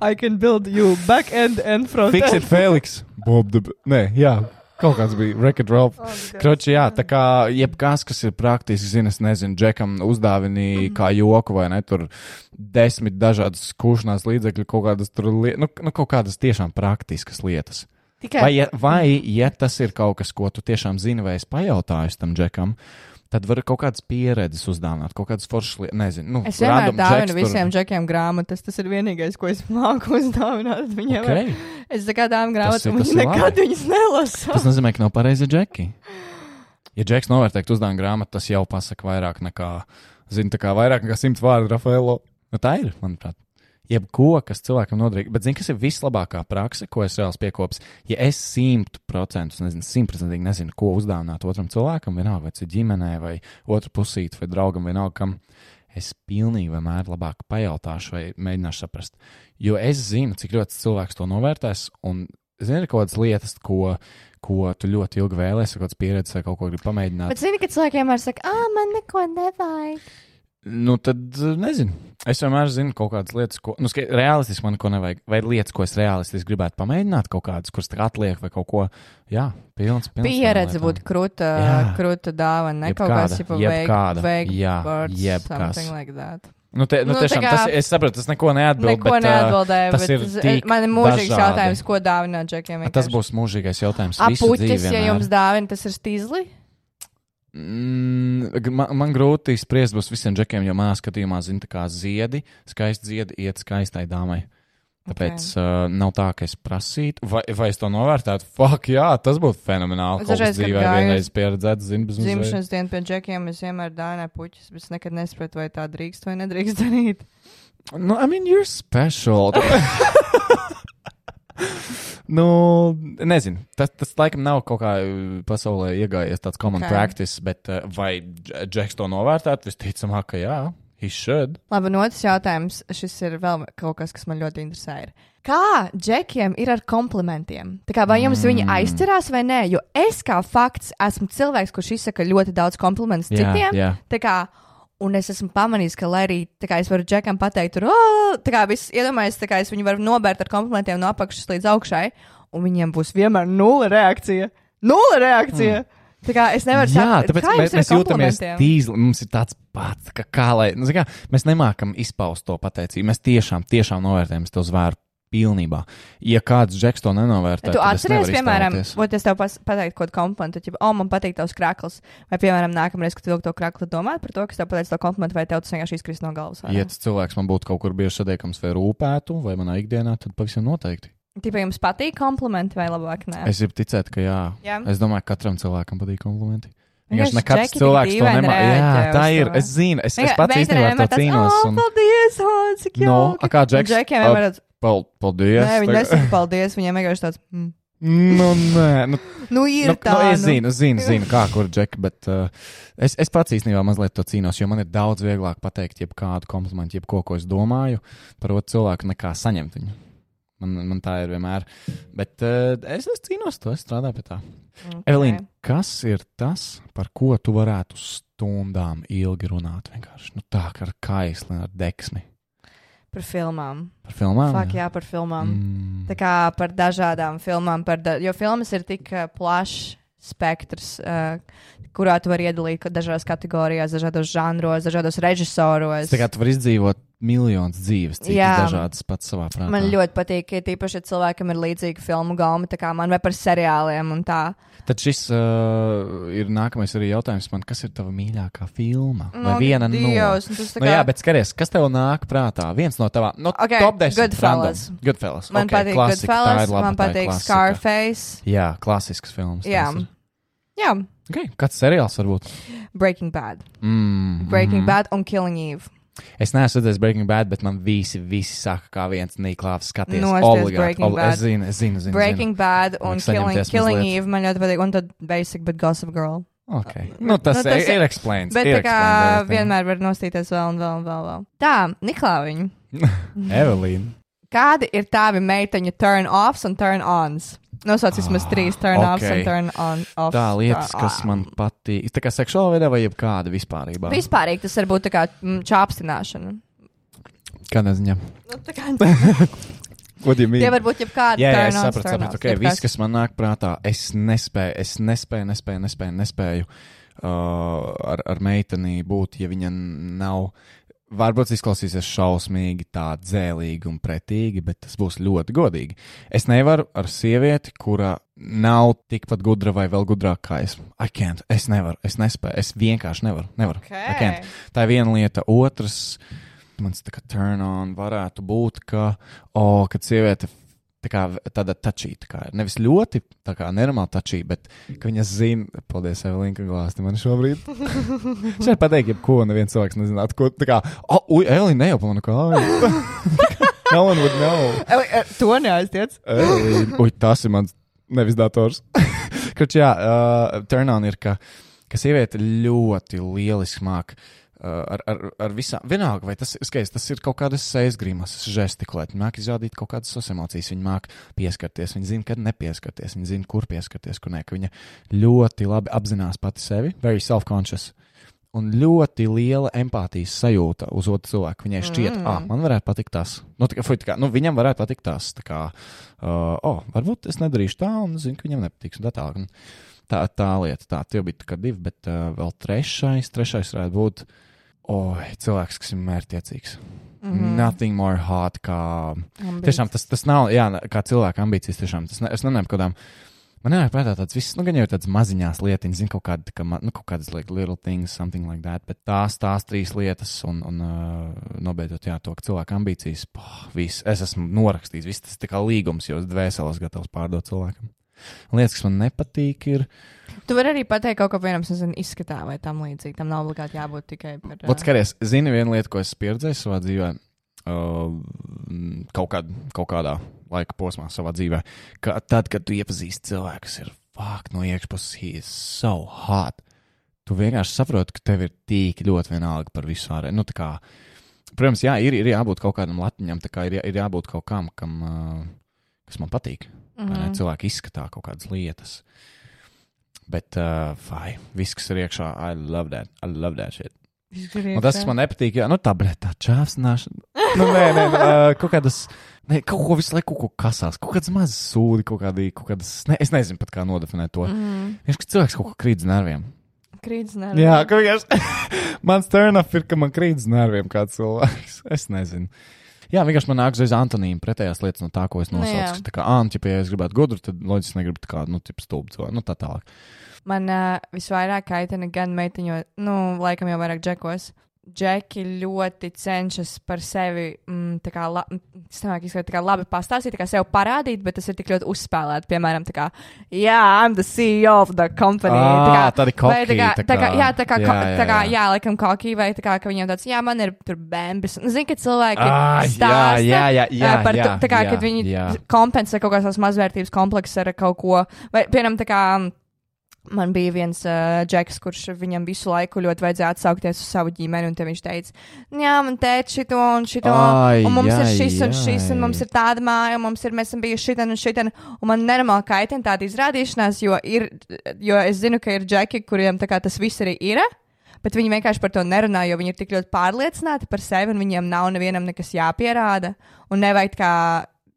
I can build you back end and front Fix it, Felix. Bob the. Nē, jā. Kaut kāds bija Record Ralph. Kroči, jā, tā kā jebkas, kas ir praktiski, zina, es nezinu, Džekam uzdāvinīja kā joku vai ne, tur desmit dažādas skūšanās līdzekļu, kaut kādas tur, li nu, nu, kaut kādas tiešām praktiskas lietas. Tikai Vai, ja, vai, ja tas ir kaut kas, ko tu tiešām zini, vai es pajautāju tam Džekam, tad var kaut kādas pieredzes uzdāvināt, kaut kādas foršas lietas, nezinu. Nu, es vienmēr dāvinu tur- visiem džekiem grāmatas. Tas ir vienīgais, ko es māku uzdāvināt viņiem. Okay. Es tā kā dāvinu grāmatas, un viņi nekad labi. viņas nelasa. Tas nozīmē, ka nav pareizi džeki. Ja džeks novērtētu uzdāvinu grāmatu, tas jau pasaka vairāk nekā, zinu, tā kā vairāk nekā simts vārdu Rafaelo. Nu, tā ir, manuprāt. Jebko, kas cilvēkam noderīgi. Bet, zini, kas ir vislabākā praksa, ko es reāli piekopju? Ja es simt procentus, nezinu, simtprocentīgi nezinu, ko uzdāvināt otram cilvēkam, vienalga, vai tas ir ģimenē, vai otru pusīti, vai draugam, vienalga, kam es pilnīgi vienmēr labāk pajautāšu vai mēģināšu saprast. Jo es zinu, cik ļoti cilvēks to novērtēs, un zini, ir kaut kādas lietas, ko, ko tu ļoti ilgi vēlēsies, kaut kādas pieredzes vai kaut ko gribi pamēģināt. Bet zini, ka cilvēkiem vienmēr saka, ah, man neko nevajag. Nu, tad eh, nezinu. Es vienmēr zinu kaut kādas lietas, ko, nu, skai, realistiski man ko nevajag, vai lietas, ko es realistiski gribētu pamēģināt, kaut kādas, kuras tā atliek, vai kaut ko. Jā, pilns. pilns Pieredze būtu krūta, krūta dāvana, ne kaut Jebkāda, kāds, ja jebkāda, vague, vague jā, jebkas. something like that. Nu, te, nu, Nu, tiešām, kā- tas, es saprotu, tas neko neatbild. Neko bet, ā, neatbildēju. tas ir tik Man ir mūžīgs dažādi. jautājums, ko dāvināt džekiem. Tas būs mūžīgais jautājums. Apuķis, ja jums dāvina, tas ir stīzli. Mm, man, man grūti spriest būs visiem džekiem, jo manā skatījumā, zina, tā kā ziedi, skaisti ziedi iet skaistai dāmai. Tāpēc okay. uh, nav tā, ka es prasītu, vai, vai es to novērtētu. Fuck, jā, tas būtu fenomenāli. Es dažreiz, dzīvē vienreiz pieredzēts, zinu, bez mazliet. Dzimšanas dienu pie džekiem es vienmēr dāvināju puķis, bet es nekad nesapratu, vai tā drīkst vai nedrīkst darīt. Nu, I mean, you're special. nu, nezinu. Tas, tas laikam nav kaut kā uh, pasaulē iegājies tāds common Ok. okay. practice, bet uh, vai Dž- Džeks to novērtētu? Visticamāk, ka jā, he should. Labi, un otrs jautājums, šis ir vēl kaut kas, kas man ļoti interesē. Ir. Kā džekiem ir ar komplimentiem? Tā kā vai jums mm. viņi aizķerās vai nē? Jo es kā fakts esmu cilvēks, kurš izsaka ļoti daudz komplimentus citiem. jā. Tā kā, un es esmu pamanījis, ka, lai arī kā es varu džekam pateikt, tur, oh! tā kā viss iedomājas, tā kā es viņu varu nobērt ar komplimentiem no apakšas līdz augšai, un viņiem būs vienmēr nulle reakcija. Nulle reakcija! Mm. Tā kā es nevaru saprast, tāpēc kā mēs, mēs jūtamies tīzli. Mums ir tāds pats, ka kā lai. Nu, kā, mēs nemākam izpaust to pateicību. Mēs tiešām, tiešām novērtējam to zvēru pilnībā. Ja kāds džeks to nenovērtē, Tu tad es atceries, piemēram, ot, es tev pateiktu kaut kādu komplimentu, tad, oh, man patīk tavs krāklis. Vai, piemēram, nākamreiz, kad vilku to krākli, domāt par to, kas tev pateica to komplimentu, vai tev tas vienkārši izkrist no galvas. Ja tas cilvēks man būtu kaut kur bieži satiekams vai rūpētu, vai manā ikdienā, tad pavisam noteikti. Tipā jums patīk komplimenti vai labāk nē? Es gribu ticēt, ka jā. Jā. Es domāju, ka katram cilvēkam patīk komplimenti. Vienkārši Vienkārši ne katrs džeki tik cilvēks to dīvaini nemā. Jā, tā ir. Es zinu, es, es pats īstenībā to cīnos. "Oh, Un... Paldies, oh, cik No, jauki." a kā Džeks? Džekiem Pal, paldies. nē, viņi nesaka paldies, viņiem vienkārši tāds, mm. Nu, nē, nu, nu, ir nu, tā. nu, es zinu, zinu, zinu kā kur džeki, bet uh, es, es pats īstenībā mazliet to cīnos, jo man ir daudz vieglāk pateikt jebkādu komplimentu, jebko, ko es domāju par otru cilvēku, nekā saņemt viņu. Man, man tā ir vienmēr. Bet uh, es, es cīnos to, es strādāju pie tā. Okay. Evelīna, kas ir tas, par ko tu varētu stundām ilgi runāt? Vienkārši nu, tā, kā ar kaisli, ar deksmi. Par filmām. Par filmām? Fak, jā, par filmām. Mm. Tā kā par dažādām filmām, par da jo filmas ir tik uh, plašs spektrs, uh, kurā tu vari iedalīt dažādās kategorijās, dažādos žanros, dažādos režisoros. Tā kā tu vari izdzīvot miljonus dzīves, cik dažādas pats savā prātā. Man ļoti patīk, ka tīpaši, ja cilvēkam ir līdzīga filmu gauma, tā kā man vai par seriāliem un tā. Tad šis uh, ir nākamais arī jautājums man, kas ir tava mīļākā filma? Vai Nu, viena no? Dievs, nu tas tā Nu, kā- jā, bet skaties, kas tev nāk prātā? Viens no tavām, no Ok, top 10. Goodfellas. random. Goodfellas. Man okay, patīk klasika, Goodfellas, laba, man patīk klasika. Scarface. Jā, klasisks films. Jā. Jā, Okay, kāds seriāls varbūt? Breaking Bad. Mm, Breaking mm. Bad un Killing Eve. Es neesmu redzējis Breaking Bad, bet man visi, visi saka, kā viens nīklāvs skaties. Nosties Obligāti. Breaking Obli- Bad. Es zinu, es zinu, zinu. Breaking Bad un Killing, Killing. Eve man ļoti patīk, un tad Basic, bet Gossip Girl. zinu. Okay. Nu, tas, Nu, tas ir- ir, explains. Bet ir tā kā explains vienmēr var nostīties vēl un vēl un vēl. vēl. Tā, Niklāviņa, Evelīna. kādi ir tavi meiteņu turn-offs un turn-ons? Nosauc vismaz trīs turn-offs ok. un turn-offs. Tā lietas, kas man patīk. Tā kā seksuālā veidā vai jebkāda vispārībā. Vispārīgi tas var būt tā kā mm, čāpstināšana. Kādā ziņā? Nu, tā kā tie var būt jebkādi Jā, jā, es turn-ons, sapratu, sapratu. Okay, viss, kas man nāk prātā, es nespēju, es nespēju, nespēju, nespēju, nespēju uh, ar, ar meiteni būt, ja viņa nav. Varbūt izklausīsies šausmīgi, tā dzēlīgi un pretīgi, bet tas būs ļoti godīgi. Es nevaru ar sievieti, kura nav tikpat gudra vai vēl gudrāka kā es. I can't. Es nevaru, es nespēju, es vienkārši nevaru. nevaru. I can't. Okay. Tā ir viena lieta. Otrs, mans tā kā turn on varētu būt, ka, oh, kad sieviete tā kā tāda tačīta, kā ir. Nevis ļoti tā kā nenormāli tačīta, bet ka viņa zina, paldies, Evelīna, ka glāsti man šobrīd. Es varu pateikt, jebko, neviens cilvēks nezinātu, ko tā kā, oh, ui, Evelīna, nejaup man kāju. no one would know. Eli, eh, To neaiztiec. Evelīna, ui, tas ir mans nevis dators. Kurš, jā, uh, turn on ir, ka, ka sieviete ļoti lieliski māk. Uh, ar, ar, ar visām, vienalga, vai tas ir skaisti, tas ir kaut kādas sejas grīmas, žestikulēt, viņa māk izrādīt kaut kādas savas emocijas, viņa māk pieskarties, viņa zina, kad nepieskarties, viņa zina, kur pieskarties, kur nē, ka viņa ļoti labi apzinās pati sevi, very self-conscious. Un ļoti liela empātijas sajūta uz otru cilvēku. Viņai šķiet, mm. ah, man varētu patikt tas. Nu, tā kā, fuj, tā kā, nu, viņam varētu patikt tas. Tā kā, uh, oh, varbūt es nedarīšu tā, un zinu, ka viņam nepatiks. un Tā, tālāk. Un tā, tā lieta, tā, tie bija tikai divi, bet uh, vēl trešais, trešais varētu būt oi, cilvēks, kas ir mērķtiecīgs. Mm. -hmm. Nothing more hot kā. Ambīcijas. Tiešām tas, tas nav, jā, kā cilvēka ambīcijas. Tiešām, tas ne, es nenāku kaut kādām. Man nāk prātā tāds viss, nu, gan jau tādas maziņās lietiņas, zinu, kaut, kāda, ka, nu, kaut kādas like, little things, something like that, bet tās, tās trīs lietas, un, un uh, nobeidzot, jā, to, ka cilvēka ambīcijas, poh, viss, es esmu norakstījis, viss tas ir kā līgums, jo es dvēseles gatavs pārdot cilvēkam. Lietas, kas man nepatīk, ir. Tu vari arī pateikt kaut ko vienam, nezinu, izskatā vai tam līdzīgi. Tam nav obligāti jābūt tikai par. Vot skaties, zini, viena lieta, ko es pieredzēju savā dzīvē, uh, kaut, kād, kaut kādā laika posmā savā dzīvē, ka tad, kad tu iepazīsti cilvēku, kas ir fuck no iekšpuses, he is so hot, tu vienkārši saproti, ka tev ir tik ļoti vienalga par visu ārēju. Nu, kā, protams, jā, ir, ir jābūt kaut kādam latiņam, tā kā ir, ir jābūt kaut kam, kam, uh, kas man patīk. Mm -hmm. Cilvēki izskatā kaut kādas lietas. Bet, uh, vai, viss, kas ir iekšā, I love that. I love that shit. Un tas, kas man nepatīk, jā, nu tā, bet tā čāpsnāšana. nu, nē, nē, nē, ā, kaut kādas, ne, kaut ko visu laiku kaut ko kasās, kaut kādas mazas sūdi, kaut kādi, kaut kādas, ne, es nezinu pat kā nodefinēt to. Mm. Vienkārši, ka cilvēks kaut ko krīt uz nerviem. Krītas nē. Jā, ka vienkārši, mans turn off ir, ka man krīt uz nerviem kāds cilvēks. Es nezinu. Jā, vienkārši man nāk uzreiz Antonīna pretējās lietas no tā, ko es Nu, nosaucu. tā kā Antipa, ja es gribētu gudru, tad loģiski negribu tā kā, nu, tip stulbu cilvēku, nu, tā tālāk. Man uh, visvairāk kaitina gan meitiņo, nu, laikam jau vairāk džekos. Džeki ļoti cenšas par sevi mm, tā kā, la, es nemāku izskatīt, tā kā labi pastāstīt, tā kā sev parādīt, bet tas ir tik ļoti uzspēlēti. Piemēram, tā kā, jā, I'm the CEO of the company. Ā, tādi vai cocky, tā kā, tā tā kā, kā- jā, tā kā, jā, ko- jā, tā kā, jā. jā, laikam, kokī, vai tā kā, ka viņam tāds, jā, man ir tur bēnbis. Zini, ka cilvēki jā, stāsta jā, jā, jā, ā, par jā, to, tā kā, jā, kad viņi jā. kompensē kaut kādas mazvērtības kompleksus ar kaut ko, vai, piemēram, tā kā. Man bija viens uh, džeks, kurš viņam visu laiku ļoti vajadzēja atsaukties uz savu ģimeni, un te viņš teica, jā, man teica šito un šito, Ai, un mums ir jai, šis un šis, un mums ir tāda māja, un mums ir, mēs esam bijuši šitan un šitan, un man nenormāli kaitina tāda izrādīšanās, jo, ir, jo es zinu, ka ir džeki, kuriem kā tas viss arī ir. Bet viņi vienkārši par to nerunā, jo viņi ir tik ļoti pārliecināti par sevi, un viņiem nav nevienam nekas jāpierāda. Un nevajag kā,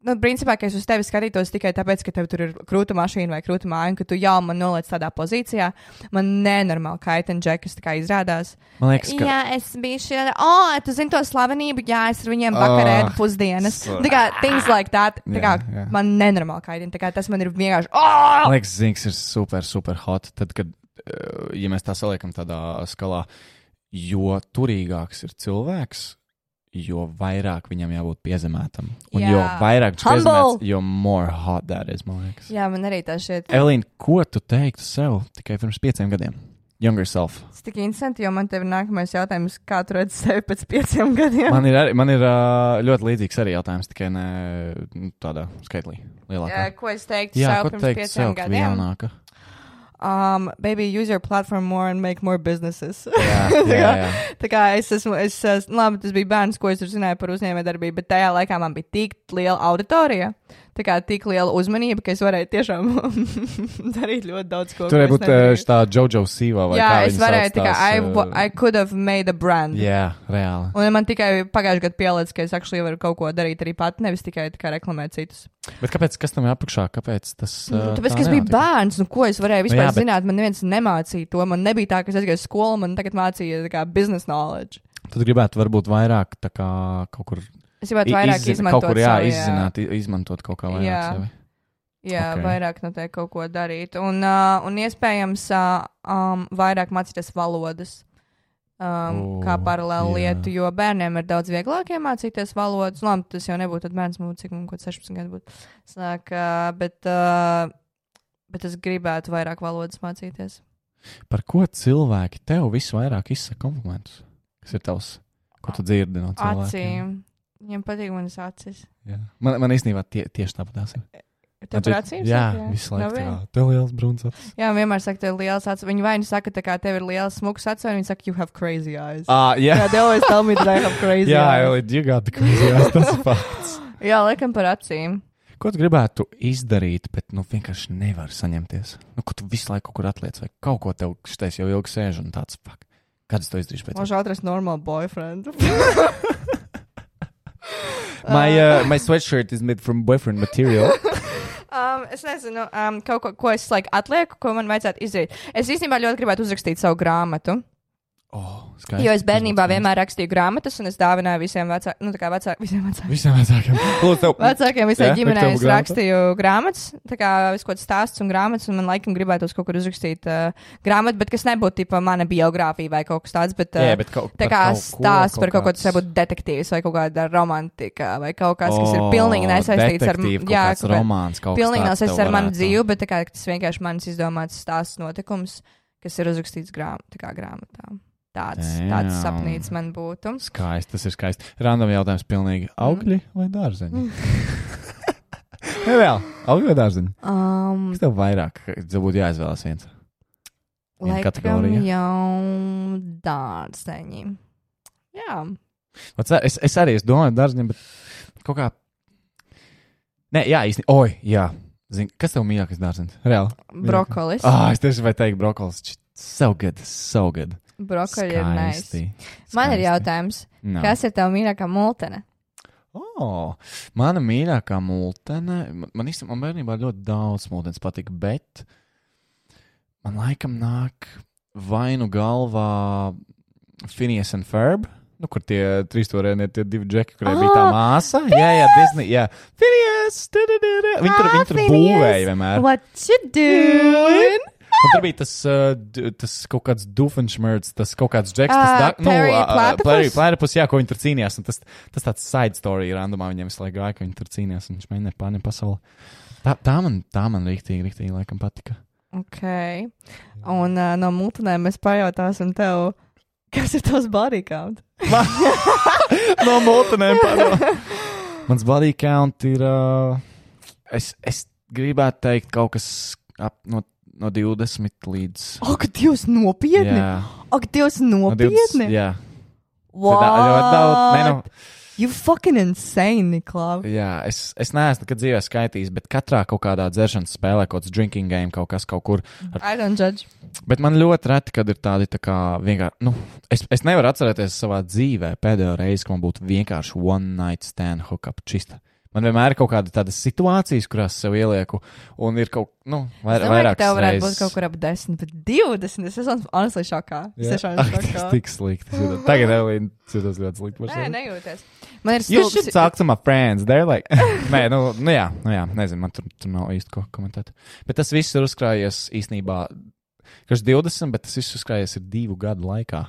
nu, principā, ka es uz tevi skatītos tikai tāpēc, ka tev tur ir krūta mašīna vai krūta māja, un ka tu jau man noliec tādā pozīcijā. Man nenormāli kaitina džekas, tā kā izrādās. Man liekas, ka. Jā, es biju šī, oh, tu zini to slavenību, jā, es ar viņiem vakarē Ah, ēdu pusdienas. so- Tā kā things like that, tā kā Jā, jā. man nenormāli kaitina, tā kā tas man ir vienkārši, oh! Man liekas, Zinks ir super, super hot. Tad, kad, eh, ja mēs tā saliekam tādā skalā, jo turīgāks ir cilvēks, jo vairāk viņam jābūt piezemētam. Un Jā. jo vairāk viņš Humble. piezemēts, jo more hot that is, man liekas. Jā, man arī tas šķiet. Elīna, ko tu teiktu sev tikai pirms pieciem gadiem? Younger self. Tas tik interesanti, jo man te ir nākamais jautājums, kā tu redzi sevi pēc pieciem gadiem. Man ir, arī, man ir ļoti līdzīgs arī jautājums, tikai ne nu, tādā skaitlī. Lielākā. Jā, ko es teiktu Jā, sev pirms teikt pieciem sev, gadiem? jaunāka? Um, baby, use your platform more and make more businesses. Jā, jā, jā. Tā kā es esmu, es, es, labi, tas bija bērns, ko es zināju par uzņēmējdarbību, bet tajā laikā man bija tik liela auditorija, tā kā tik liela uzmanība, ka es varēju tiešām darīt ļoti daudz ko. Tur es varbūt nedarīju. tā Jojo Sīva vai Jā, es varēju, tā kā, I, ā, I could have made a brand. Jā, reāli. Un man tikai pagājušajā gadā pielādēja, ka es actually varu kaut ko darīt arī pat, nevis tikai tā kā reklamēt citus. Bet kāpēc, kas tam ir apakšā? Kāpēc tas? Nu, ā, Tāpēc, tā ka es biju bērns, nu ko es varēju vispār jā, jā, bet- zināt, man neviens nemācīja to. Man nebija tā, ka es aizgāju uz skolu, man tagad mācīja business knowledge. Tad gribētu varbūt vairāk tā kā kaut kur. Es gribētu vairāk izzin- izmantot Kaut kur jā, savu, izzināt, i- izmantot kaut kā vairāk Jā. sevi. Jā, Ok. okay. vairāk noteikti kaut ko darīt. Un, uh, un iespējams, uh, um, vairāk mācīties valodas. Um, O, kā paralēli jā. lietu, jo bērniem ir daudz vieglāk iemācīties valodas. Labi, tas jau nebūtu bērns, mums cik mums kaut 16 gadu būtu. Sāk, uh, bet, uh, bet es gribētu vairāk valodas mācīties. Par ko cilvēki tev visvairāk izsaka komplimentus? Kas ir tavs? Ko tu dzirdi no cilvēkiem? Acīm. Viņam patīk manas acis. Jā. Man, man īstenībā tie, tieši tāpat tās ir. Tev par acīm? Jā, saka, visu laiku. Tā Tev liels bruns acis. Jā, vienmēr saka, tev ir liels acis. Viņi vai nu saka, tā kā tev ir liels smuks acis, vai viņi saka, you have crazy eyes. Ah, jā. Jā, they always tell me that I have crazy Jā, eyes. Elīte, you got the crazy eyes, tas ir fakts. Jā, laikam par acīm. Ko tu gribētu izdarīt, bet nu vienkārši nevari saņemties? Nu, ko tu visu laiku kaut kur atliec, vai kaut ko tev šitais jau ilgi sēž un tāds fuck. Kad es to izdarīšu pēc tam? Možda atrast normālu boyfriend. My, uh, my sweatshirt is made from boyfriend material. Um, es nezinu, um, kaut ko, ko es like, atlieku, ko man vajadzētu izdarīt. Es īstenībā ļoti gribētu uzrakstīt savu grāmatu. Oh, skaisti. Jo es bērnībā būtu vienmēr rakstīju grāmatas, un es dāvināju visiem vecākiem, nu, tā kā vecā, visiem vecākiem. Visiem vecākiem. Tev. Vecākiem visai Jā, ģimenei es grāmata? rakstīju grāmatas, tā kā visu kaut kāds stāsts un grāmatas, un man laikam gribētos kaut kur uzrakstīt uh, grāmatu, bet kas nebūtu tipa mana biogrāfija vai kaut kas tāds, bet, uh, Jā, bet kaut, tā kā kaut ko, stāsts par kaut ko, kāds- tas varbūt detektīvs vai kaut kāda romantika vai kaut kas, kas ir O, pilnīgi nesaistīts ar, kaut jā, kaut romāns, kaut kas pilnīgi nesaistīts ar manu dzīvi, bet tā kā tas vienkārši manis izdomāts stāsts notikums, kas ir uzrakstīts grām, grāmatā. Tāds, tāds Damn. sapnīts man būtu. Skaisti, tas ir skaisti. Random jautājums pilnīgi. Augļi vai dārzeņi? Nē, vēl. Augļi vai dārzeņi? Um, Kas tev vairāk? Būtu jāizvēlas viens. Viena kategorija. jau dārzeņi. Jā. Es, es arī es domāju, dārzeņi, bet kaut kā. Nē, jā, īstenībā. Oi, jā. Zini, kas tev mīļākais dārzenis? Reāli. Brokolis. Ah, es tieši vai teikt, brokolis. So good, so good. Brokoļi ir nice. Skaisti. Man ir jautājums, No. kas ir tava mīļākā multene? Oh, mana mīļākā multene, man, īstenībā bērnībā ļoti daudz multenes patika, bet man laikam nāk vai nu galvā Phineas and Ferb. Nu, kur tie trīs stūrēni ir tie divi džeki, kuriem bija tā Ah, māsa? Jā, jā, Disney. Jā, da. Viņi tur, Ah, viņi tur Phineas. būvēja vienmēr. What you doing? Un tur bija tas, uh, tas kaut kāds Duffenšmērts, tas kaut kāds džeks, Ah, tas da, nu, Perry uh, Platypus? Perry Platypus, jā, ko viņi tur cīnījās. Un tas, tas tāds side story randomā viņiem visu laiku gāja, ka viņi tur cīnījās un viņš mēģināja pārņemt pasauli. Tā, tā man, tā man rīktīgi, rīktīgi laikam patika. Ok. Un uh, no multenēm mēs pajautāsim tev, kas ir tavs body count? no multinēm pārāk. Mans body count ir, uh, es, es gribētu teikt kaut kas ap no, no 20 līdz. Ak, Dievs, nopietni! Jā, Ak, Dievs, no 20, nopietni! jā. What? Tā ļoti daudz, ne, nu, You fucking insane, Niklaus. Jā, es, es neesmu nekad dzīvē skaitījis, bet katrā kaut kādā dzeršanas spēlē, kaut kāds drinking game, kaut kas kaut kur. I don't judge. Bet man ļoti reti, kad ir tādi tā kā vienkārši. Nu, es, es nevaru atcerēties savā dzīvē pēdējo reizi, ka man būtu vienkārši one night stand hookup čista. Man vienmēr ir kaut kāda tāda situācijas, kurās sev ielieku, un ir kaut nu, vair, Es vairāk tev varētu būt kaut kur ap 10, bet 20. Es esmu honestly šokā. Es tiešām esmu Tas šokā. tik slikti. Tagad Elīna jūtas ļoti slikti. Nē, nejūties. Man ir You stulbs. should talk to my friends. They're like, nē, nu, nu jā, nu jā, nezinu, man tur, tur nav īsti ko komentēt. Bet tas viss ir uzkrājies īstenībā, kas 20, bet tas viss uzkrājies ir divu gadu laikā.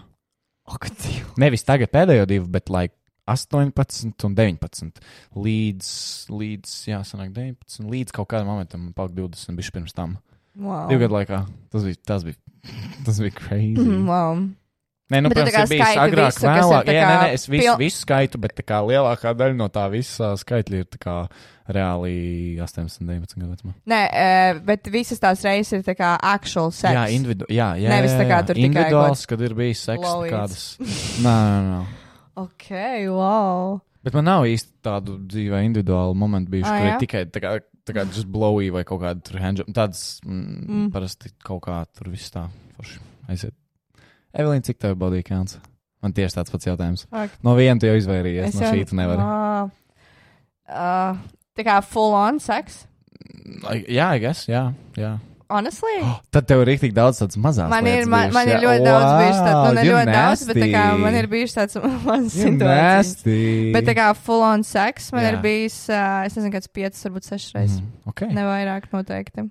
Dievs. Nevis tagad pēdējo divu, bet like 18 un 19. Līdz, līdz jā, sanāk 19, līdz kaut kādam momentam palika 20, bija pirms tam. Wow. Divu gadu laikā. Tas bija, tas bija, tas bija crazy. Wow. Nē, nu, protams, ir bijis agrāk, visu, vēlāk. Jā, nē, nē, es visu, pil- visu skaitu, bet tā kā lielākā daļa no tā visa skaitļa ir tā kā reāli 18, 19 gadu vecumā. Nē, bet visas tās reizes ir tā kā actual sex. Jā, individu, jā, jā, Nevis tā kā tur tikai individuāls, kad ir bijis seks kādas. Nē, nē, nē. Ok, wow. Bet man nav īsti tādu dzīvē individuālu momentu bijuši, Ah, kur ir tikai tā kā, tā kā just blowy vai kaut kāda tur handjob. Tāds mm, Mm. mm. parasti kaut kā tur viss tā forši aiziet. Evelīna, cik tev body counts? Man tieši tāds pats jautājums. Ak, No viena tu jau izvairījies, no jau- šī tu nevari. Wow. Uh, tā kā full on sex. Like, Jā, I guess, jā, jā. Honestly. Oh, tad tev ir rīktīgi daudz tādas mazas Man ir, lietas. man, man ir ļoti daudz bijuši tāds, nu, ne ļoti daudz, bet tā kā man ir bijuši tāds mazs situācijas. Bet tā kā full on sex man Jā. ir bijis, uh, es nezinu, kāds piecas, varbūt sešas reizes. Mm, okay. Ne vairāk noteikti.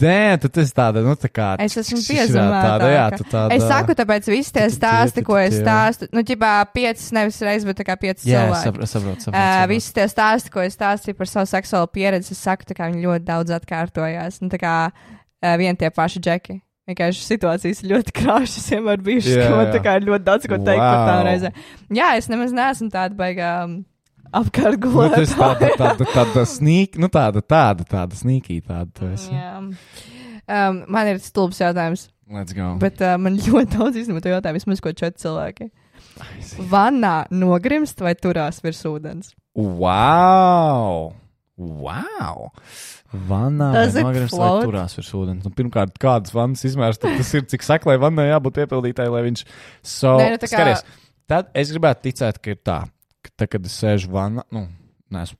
Dē, tu esi tāda, nu, tā kā. Es esmu šī- Tāda, jā, tu tāda. Es saku, tāpēc visi tie stāsti, ko es jā. stāstu, nu, ģipā piecas nevis reizes, bet tā kā piecas jā, cilvēki. saprotu, saprotu. Saprot, Uh, visi tie stāsti, ko es stāstīju par savu seksuālo pieredzi, es saku, tā kā viņi ļoti daudz atkārtojās. Un tā kā uh, vien tie paši džeki. Vienkārši situācijas ļoti krāšņas vienmēr bijušas, Jā, ka man jā. tā kā ir ļoti daudz ko teikt wow. par tām reizēm. Jā, es nemaz neesmu tāda baigā um, apkārt Nu, tas tāda, tāda, tāda snīk, nu tāda, tāda, tāda snīkī, tāda tu esi. Jā. Um, man ir stulbs jautājums, Let's go. bet uh, man ļoti daudz īstenībā to jautājumu, vismaz ko četri cilvēki. Vannā nogrimst vai turās virs ūdens? Wow! Wow! Vannā Does it nogrims vai turās virs ūdens. Nu, pirmkārt, kādas vannas izmērs tad tas ir, cik saklai vannai jābūt piepildītai, lai viņš so... Nē, nu, kā- Skaties, tad es gribētu ticēt, ka ir tā, ka tad, kad es sēžu vannā, nu, neesmu,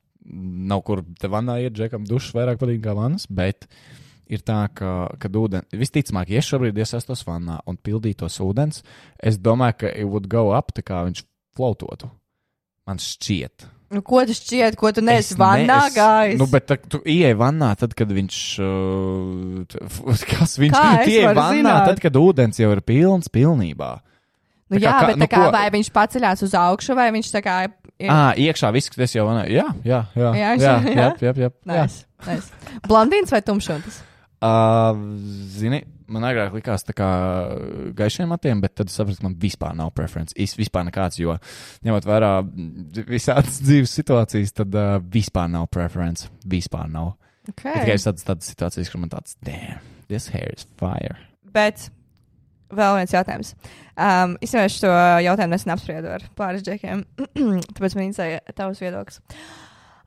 nav kur te vannā iet, džekam dušas vairāk patīk kā vannas, bet ir tā, ka, kad ūdens, visticamāk, ja es šobrīd iesaistos vannā un pildītos ūdens, es domāju, ka it would go up, tā kā viņš floatotu. Man šķiet. Nu, ko tu šķiet, ko tu neesi Es vannā ne- gājis? Nu, bet tā, tu ieej vannā, tad, kad viņš. Uh, kas viņš ieej varu vannā, zināt? tad, kad ūdens jau ir pilns pilnībā. Nu, jā, kā- bet nu, kā, ko- vai viņš paceļās uz augšu, vai viņš tā kā ir. Ah, iekšā viss, kas jau vannā. Jā, jā, jā. Jā, jā, jā. jā, jā, jā, jā. Nice, nice. Blondīns vai tumšotis? Uh, zini, man agrāk likās tā kā gaišiem matiem, bet tad es sapratu, ka man vispār nav preference. Es vispār nekāds, jo ņemot vērā visādas dzīves situācijas, tad uh, vispār nav preference. Vispār nav. Okay. Tikai es tādas situācijas, kur man tāds, damn, this hair is fire. Bet vēl viens jautājums. Um, es jau šo jautājumu nesen apspriedu ar pāris džekiem, tāpēc man interesē tavs viedoklis.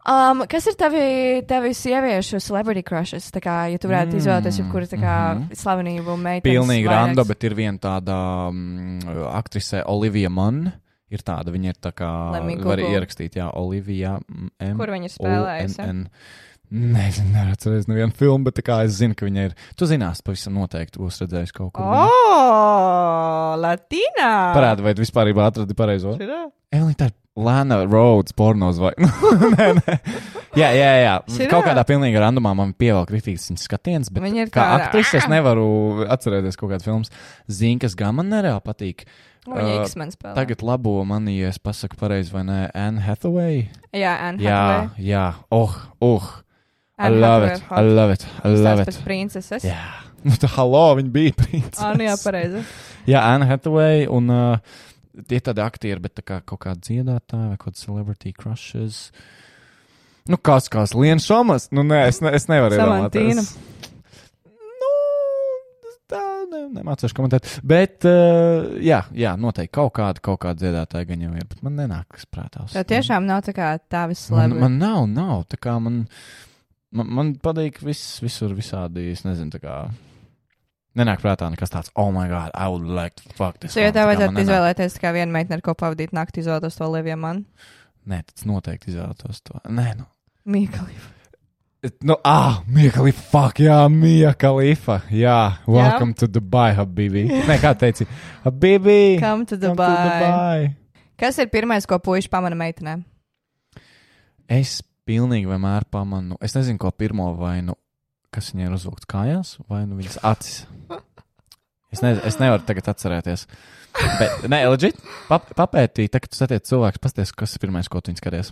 Um, kas ir tavi, tavi sieviešu celebrity crushes? Tā kā, ja tu varētu Mm, izvēlēties jebkuru kā mhm. slavenību, meiteni. Pilnīgi rando, bet ir viena tāda mm, aktrise, Olivija Munn. Ir tāda, viņa ir tā kā. Var ierakstīt, jā, Olivija. mm, M. Kur viņa? O-N-N. Nezinu, neatceros nevienu filmu, bet kā es zinu, ka viņa ir. Tu zinās, pavisam noteikti būs redzējis kaut ko. Oh, Latīnā! Parādi, vai tu vispār atradi pareizo? Evelīna, tā ir Lana Rhodes pornos vai? nē, nē. Jā, jā, jā. Šitā? Kaut kādā pilnīgi randomā man pievēl kritīgs viņas skatiens, bet Viņa ir kā tāda- aktrise es nevaru atcerēties kaut kādas filmas. Zini, kas gan man nereāli patīk. Uh. Tagad labo mani, ja es pasaku pareizi, vai ne? Anne Hathaway? Jā, Anne Jā, Hathaway. jā. Oh, oh. I love it. I love it. I love it. pēc princeses. Jā. Nu, tā halo, viņa bija princis. Ah, nu jā, pareizi. Jā, Anne Hathaway un uh, tie tādi aktieri, bet tā kā kaut kāda dziedātāja vai kaut kāda celebrity crushes. Nu, kas kāds Lienu Šomas? Nu, nē, es, ne, es nevaru iedomāties. Nu, tā ne, nemācīšu komentēt. Bet, uh, jā, jā, noteikti kaut kāda, kaut kāda dziedātāja gan jau ir, bet man nenāk kas prātā. Tā tiešām nav tā kā tavis Man, celebrity. man nav, nav. Tā kā man, man, man patīk viss, visur, visādi. Es nezinu, tā kā. Nenāk prātā nekas tāds, oh, my God, I would like to fuck this. So, ja one." Tā tev vajadzētu izvēlēties kā vienu meiteni, ar ko pavadīt nakti, izvēlētos to Oliviju man. Nē, tas noteikti izvēlētos to. Nē, nu. Mīkali. Nu, ah, Mija Kalifa, fuck, jā, Mija Kalifa. Jā, welcome to Dubai, Habibi. Nē, kā teici, Habibi. Come to come to Dubai. Dubai. Kas ir pirmais, ko puiši pamana meitenēm? Es pilnīgi vienmēr pamanu, es nezinu, ko pirmo vai nu, kas viņai ir uzvilkts kājās, vai nu viņas acis. Es, ne, es nevaru tagad atcerēties. Bet, nē, legit, pap, papētīt, tagad tu satiec cilvēks, pasties, kas ir pirmais, ko tu viņas skaties.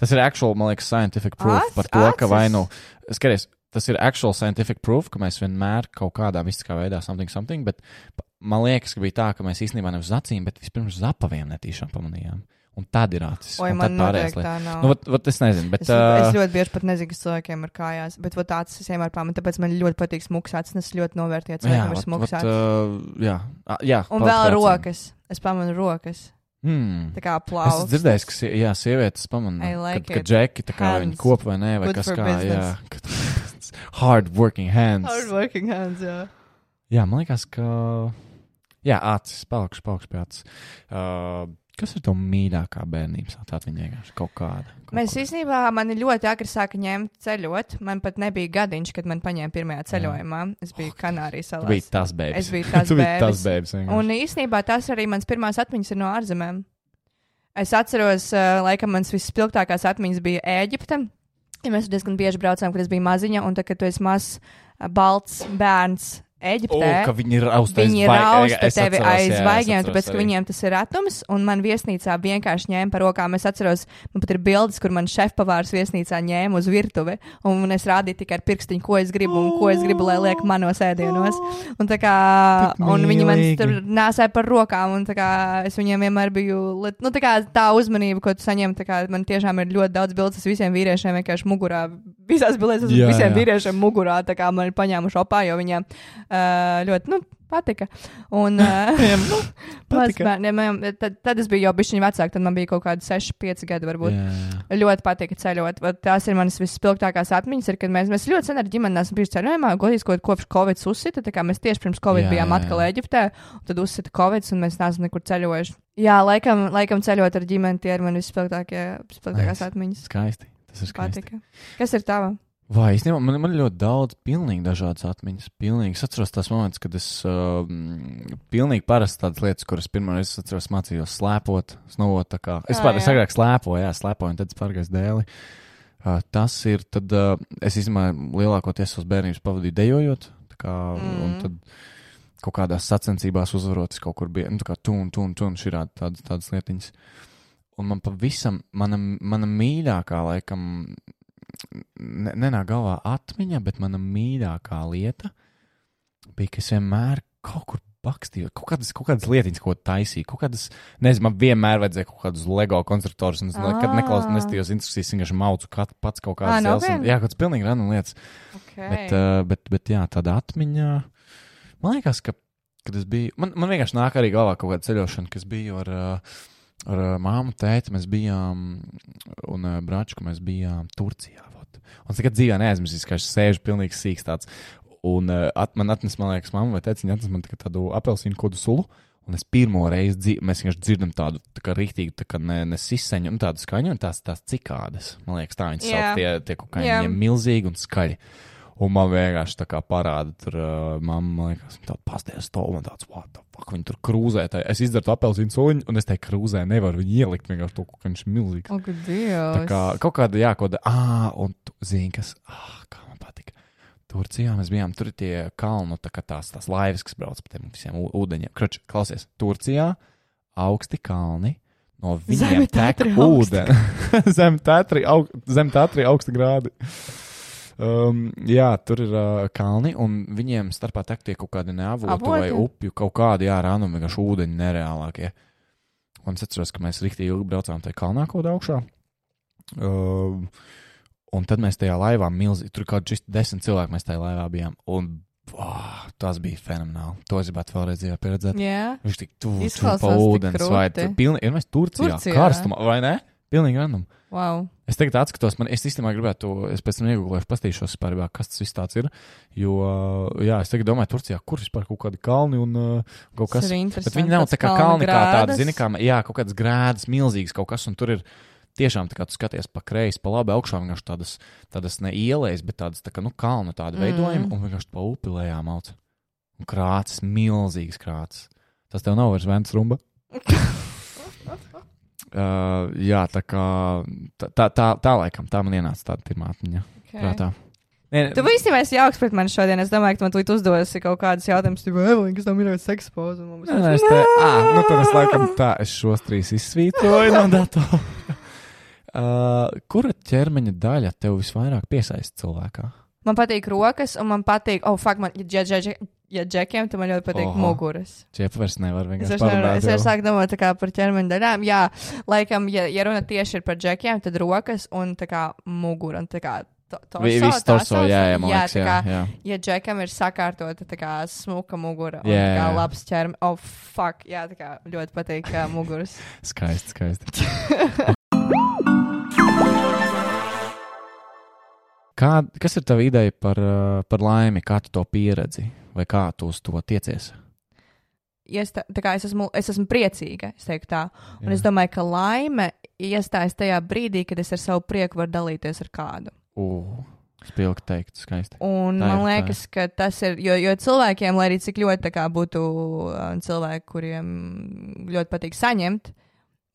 Tas ir actual, man liekas, scientific proof Ac- par to, ka acis? vai nu, skaties, tas ir actual scientific proof, ka mēs vienmēr kaut kādā mistiskā veidā something, something, bet man liekas, ka bija tā, ka mēs īstenībā nevis uz acīm, bet vispirms uz apaviem netīšām pamanījām. Un tad ir acis. Oi, man tā nav. Nu, vat, vat es nezinu, bet. Es, uh, es ļoti bieži pat nezinu, kas cilvēkiem ir kājās, bet vat tāds es vienmēr pamanu, tāpēc man ļoti patīk smuks acis, un es ļoti novērtēju jā, cilvēkiem ar vat, smuks acis. uh, jā, Ah, jā. Un vēl rokas. Es pamanu rokas. Hmm. Tā kā Es plauks. esmu dzirdējis, ka jā, sievietes pamana, I like ka, ka it. džeki tā kā viņi Hands. kop vai nē, vai Good kas kā, business. jā. kad- Hard working hands. Hard working hands, jā. Jā, man liekas, ka. Jā, acis, palikšu, palikšu pie acis. Uh, kas ir tā mīļākā bērnības? Vienkārši kaut kāda. Kaut Mēs īstenībā, man ļoti agri sāka ņemt ceļot. Man pat nebija gadiņš, kad man paņēma pirmajā ceļojumā. Es biju Kanārijas Tu biji salās. tas bērns. Es biju tas bērns. Un īstenībā tas arī mans pirmās atmiņas ir no ārzemēm. Es atceros, uh, laikam, mans visspilgtākās atmiņas bija Ēģipte. Ja mēs diezgan bieži braucām, kad es biju maziņa, un tad, kad tu esi mazs, uh, balts bērns O, Eģiptē. ka viņi rausta Viņi aiz vai- rausta es tevi aiz atceros tāpēc, ka arī. viņiem tas ir retums, un man viesnīcā vienkārši ņēma par rokām. Es atceros, man pat ir bildes, kur man šefpavārs viesnīcā ņēma uz virtuvi, un es rādīju tikai ar pirkstiņu, ko es gribu un ko es gribu, lai liek manos ēdienos. Un, kā, un viņi man tur nāsāja par rokām, un kā, es viņiem vienmēr biju, nu, tā, kā, tā uzmanība, ko tu saņem, tā kā man tiešām ir ļoti daudz bildes visiem vīriešiem vienkārši mugurā. Visās bildēs esmu visiem jā. vīriešiem mugurā, tā kā man ir paņēmuši opā, jo viņiem ļoti, nu, patika. Un, Viņiem, nu, patika. Mazbērniem, man- tad, tad es biju jau bišķiņu vecāka, tad man bija kaut kādi 6, 5 gadi varbūt. Jā, jā. Ļoti patika ceļot. Tās ir manas visspilgtākās atmiņas, ir, kad mēs, mēs ļoti sen ar ģimeni esam bijuši ceļojumā. Godīgi, ko kopš Covid uzsita, tā kā mēs tieši pirms Covid Jā, bijām jā, atkal jā. Eģiptē, un tad uzsita Covid, un mēs neesam nekur ceļojuši. Jā, laikam, laikam ceļot ar ģimeni, tie ir manas visspilgtākās atmiņas. Skaisti. Tas ir skaisti. Patika. Kas ir tava? Vai īstenībā man, man ir ļoti daudz pilnīgi dažādas atmiņas. Pilnīgi. Es atceros tās momentus, kad es uh, pilnīgi parasti tādas lietas, kuras pirmā reize atceros mācījos slēpot, snovot. Es pārāk agrāk slēpoju, jā, slēpoju, un tad es pārgāju dēli. Uh, tas ir, tad uh, es īstenībā lielākoties savas bērnības pavadīju dejojot. Kā, mm. Un tad kaut kādās sacensībās uzvarot, es kaut kur biju, nu, tā kā tūn, tūn, tūn, šī tādas, tādas lietiņas. Un man pavisam, mana, mana mīļākā, laikam, ne, nenāk galvā atmiņa, bet mana mīļākā lieta bija, ka es vienmēr kaut kur bakstīju, kaut kādas, kaut kādas lietiņas, ko taisīju, kaut kādas, nezinu, man vienmēr vajadzēja kaut kādus LEGO konstruktorus, un es nekad Ā. neklausījos, nestījos instrukcijas, vienkārši maucu kat, pats kaut kādas lietas. un- nopietni? Jā, kaut kāds pilnīgi random lietas. Okay. Bet, uh, bet, bet jā, tāda atmiņa. Man liekas, ka, kad es biju. Man, man vienkārši nāk arī galvā kaut kāda ceļošana, kas bija ar, uh, ar uh, māmu, tēti. Mēs bijām un uh, brāčku mēs bijām Turcijā. Vot. Un es nekad dzīvē neaizmirsīšu, ka es sēžu pilnīgi sīks tāds. Un uh, at, man atnes, man liekas, mamma vai tēti, viņa atnes man tādu apelsīnu kodu sulu. Un es pirmo reizi dzīvoju, mēs vienkārši dzirdam tādu tā kā rīktīgu, tā kā ne, ne siseņu, un tādu skaņu, un tās, tās cikādas. Man liekas, tā viņas Jā. sauc, tie, tie Jā. viņiem milzīgi un skaļi. Un man vienkārši tā kā parāda, tur uh, mamma, liekas, viņa tāda pastāv stāv un tāds, what the fuck, viņi tur krūzē. Tā, es izdaru to apelsīnu suņu, un es te krūzē nevaru viņu ielikt vienkārši to, ka viņš ir milzīgs. Ak, Tā kā kaut kāda, jā, kaut kāda, ah, un tu zini, kas, ah, kā man patika. Turcijā mēs bijām, tur ir tie kalnu, tā kā tās, tās laivas, kas brauc pa tiem visiem ūdeņiem. Kroč, klausies, Turcijā augsti kalni, no viņiem tek augsti. ūdeni. zem tatri, aug, zem tatri augsta grādi. Um, jā, tur ir uh, kalni, un viņiem starpā tek tie kaut kādi neavotu vai upju, kaut kādi, jā, rānumi, vienkārši ūdeņi nereālākie. Un es atceros, ka mēs rīktīgi ilgi braucām tajā kalnā kaut augšā. Uh, un tad mēs tajā laivā milzīgi, tur kaut kādi desmit cilvēki mēs tajā laivā bijām. Un oh, tas bija fenomenāli. To es gribētu vēlreiz pieredzēt. Jā. Viņš tik tuvu pa ūdens, vai pilnīgi, ir mēs Turcijā, Turcijā, karstumā, vai ne? Pilnīgi random. Wow. Es tagad atskatos, man, es īstenībā gribētu, es pēc tam vispār, jā, kas tas viss tāds ir. Jo, jā, es tagad domāju, Turcijā, kur vispār kaut kādi kalni un uh, kaut kas. Ir Bet viņi nav tāds tā kā kalni, kā tādi, zini, kā, jā, kaut kādas grēdas, milzīgas kaut kas, un tur ir tiešām tā kā tu skaties pa kreisi, pa labi augšā, vienkārši tādas, tādas ne ielējas, bet tādas, tā kā, nu, kalnu tādu Mm. veidojumu, un vienkārši pa upi lejā mauc. Un krācis, milzīgs krācis. Tas tev nav vairs vents rumba. Uh, jā, tā kā tā, tā, tā, tā laikam, tā man ienāca tāda pirmā atmiņa. Okay. Prātā. Nē, Tu īstenībā esi jauks pret mani šodien. Es domāju, ka tu man tūlīt uzdosi kaut kādus jautājumus, tipo, Evelīna, kas tam ir poza. un mums Nē, būs- nē, es te, ah, nu tad es laikam tā, es šos trīs izsvītroju no datora. Uh, kura ķermeņa daļa tev visvairāk piesaista cilvēkā? Man patīk rokas, un man patīk, oh, fuck, man, ja, ja, ja, ja džekiem, tad man ļoti patīk Oho. muguras. Čiepa vairs nevar Es vienkārši vairs nevaru- es vairs sāku domāt par ķermeņa daļām. Jā, laikam, ja, ja runa tieši ir par džekiem, tad rokas un tā kā mugura. Un tā kā to, torso, Vi- Viss torso, jā, jā, jā, liekas, jā, kā, jā. ja džekam ir sakārtota tā kā smuka mugura un Jā, tā kā jā. labs ķermenis. Oh, fuck, jā, tā kā ļoti patīk uh, muguras. Skaisti, skaisti. Kā, kas ir tava ideja par, uh, par laimi, kā tu to pieredzi, vai kā tu uz to tiecies? Iestā, tā kā es esmu, es esmu priecīga, es teiktu tā. Un Jā. es domāju, ka laime iestājas tajā brīdī, kad es ar savu prieku varu dalīties ar kādu. Uh, spilgti teikt, skaisti. Un Tā ir, man tā liekas, ka tas ir, jo, jo cilvēkiem, lai arī cik ļoti tā būtu uh, cilvēki, kuriem ļoti patīk saņemt,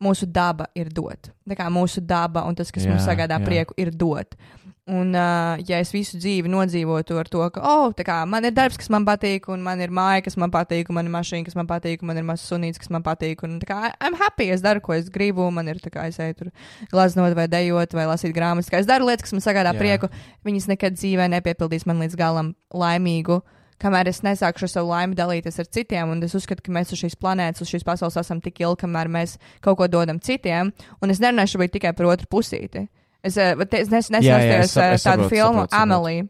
mūsu daba ir dot. Tā kā mūsu daba un tas, kas jā, mums sagādā jā. prieku, ir dot. Un, uh, ja es visu dzīvi nodzīvotu ar to, ka, oh, tā kā man ir darbs, kas man patīk, un man ir māja, kas man patīk, un man ir mašīna, kas man patīk, un man ir mazs sunīts, kas man patīk, un tā kā I'm happy, es daru, ko es gribu, man ir tā kā es eju tur glaznot vai dejot vai lasīt grāmatas, kā es daru lietas, kas man sagādā Jā. prieku, viņas nekad dzīvē nepiepildīs man līdz galam laimīgu. Kamēr es nesākšu ar savu laimi dalīties ar citiem, un es uzskatu, ka mēs uz šīs planētas, uz šīs pasaules esam tik ilgi, kamēr mēs kaut ko dodam citiem, un es nerunāšu tikai par otru pusīti. Es, eh, es nes, Jā, jā, nesaskatījos es sap- es tādu filmu. Amelija.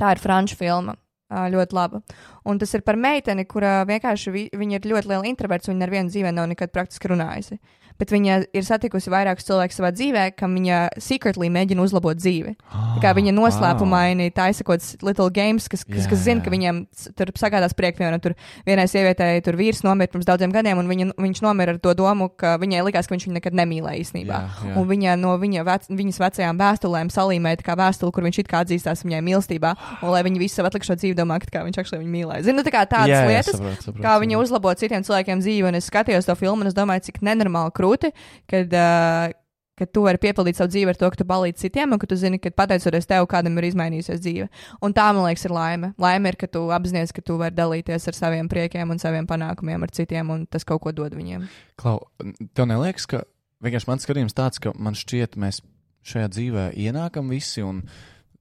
Tā ir franču filma. Ļoti laba. Un tas ir par meiteni, kura vienkārši vi, viņa ir ļoti liela introverts, viņa ar vienu dzīvē nav nekad praktiski runājusi. Bet viņa ir satikusi vairākus cilvēkus savā dzīvē, kam viņa secretly mēģina uzlabot dzīvi. Tā kā viņa noslēpumaini taisa kaut kāds little games, kas, kas, kas zina, ka viņiem tur sagādās prieku. Piemēram, tur vienai sievietei tur vīrs nomira pirms daudziem gadiem, un viņa, viņš nomira ar to domu, ka viņai likās, ka viņš viņu nekad nemīlēja īstenībā. Jā, jā. Un viņa no viņa vec, viņas vecajām vēstulēm salīmēja tā kā vēstuli, kur viņš it kā atzīstās viņai mīlestībā, un lai viņi visu savu atlikušo dzīvi domā, ka viņš actually viņu mīlēja. Zinu, tā kā tādas Jā, jā, lietas, saprotu, saprotu, kā viņa saprotu. uzlabo citiem cilvēkiem dzīvi, un es skatījos to filmu, un es domāju, cik nenormāli krūti, kad, uh, kad tu vari piepildīt savu dzīvi ar to, ka tu palīdzi citiem, un ka tu zini, ka pateicoties tev, kādam ir izmainījusies dzīve. Un tā, man liekas, ir laime. Laime ir, ka tu apzinājies, ka tu vari dalīties ar saviem priekiem un saviem panākumiem ar citiem, un tas kaut ko dod viņiem. Klau, tev neliekas, ka vienkārši mans skatījums tāds, ka man šķiet, mēs šajā dzīvē ienākam visi, un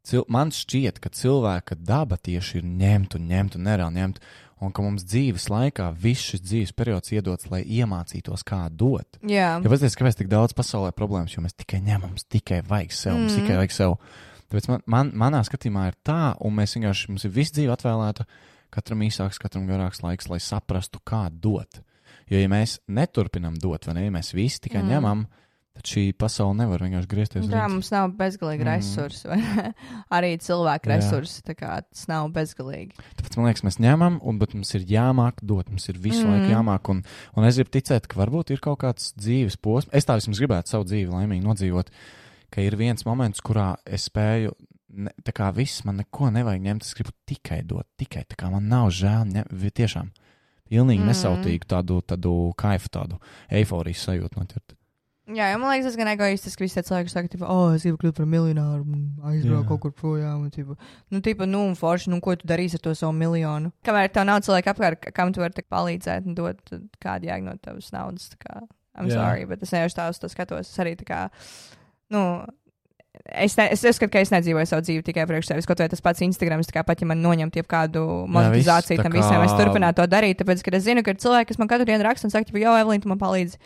cil man šķiet, ka cilvēka daba tieši ir ņemt un ņemt un nereāli ņemt, un ka mums dzīves laikā viss šis dzīves periods iedots, lai iemācītos, kā dot. Jā, Ja paskatieties, kāpēc tik daudz pasaulē problēmas, jo mēs tikai ņemam, mums tikai vajag sev, mums Mm. tikai vajag sev. Tāpēc man, man, manā skatījumā ir tā, un mēs vienkārši, mums ir viss dzīve atvēlēta, katram īsāks, katram garāks laiks, lai saprastu, kā dot. Jo, ja mēs neturpinam dot, vai ne, ja mēs visi tikai Mm. mm. ņemam, tad šī pasaule nevar vienkārši griezties. rīts. mums nav bezgalīgi Mm. resursi, vai arī cilvēku Jā. resursi. Tas nav bezgalīgi. Tāpēc man liekas, mēs ņemam, un mums ir jāmāk dot, mums ir visu mm. laiku jāmāk. Un, un es gribu ticēt, ka varbūt ir kaut kāds dzīves posms. Es tā vismaz gribētu savu dzīvi laimīgi nodzīvot, ka ir viens moments, kurā es spēju. Ne, tā kā viss man neko nevajag ņemt, es gribu tikai dot, tikai tā kā man nav žēl. Ne, tiešām, pilnīgi mm. nesautīgu tādu, tādu kaifu, tādu eiforijas sajūtu noķert. Jā, jo man liekas, tas gan egoistiski. Visi tie cilvēki saka, ka, oh, es gribu kļūt par miljonāru, un aizbraukt kaut kur projām. Un, tipa, nu, tipa, nu, un forši, nu, ko tu darīsi ar to savu miljonu? Kamēr tev nav cilvēki apkārt, kam tu vari palīdzēt un dot kādu jēgu no tavas naudas. Kā, I'm Jā. sorry, bet es nevienu tā uz to skatos. Es arī tā kā, nu. Es, ne, es uzskatu, ka es nedzīvoju savu dzīvi tikai priekš sevis. Kaut vai tas pats Instagram, kā pat ja man noņemt kādu monetizāciju, tam visam es kā- turpinātu to darīt. Tāpēc, ka es zinu, ka ir cilvēki, kas man katru dienu raksta un saka, jo, Evelīna, tu man palīdzi.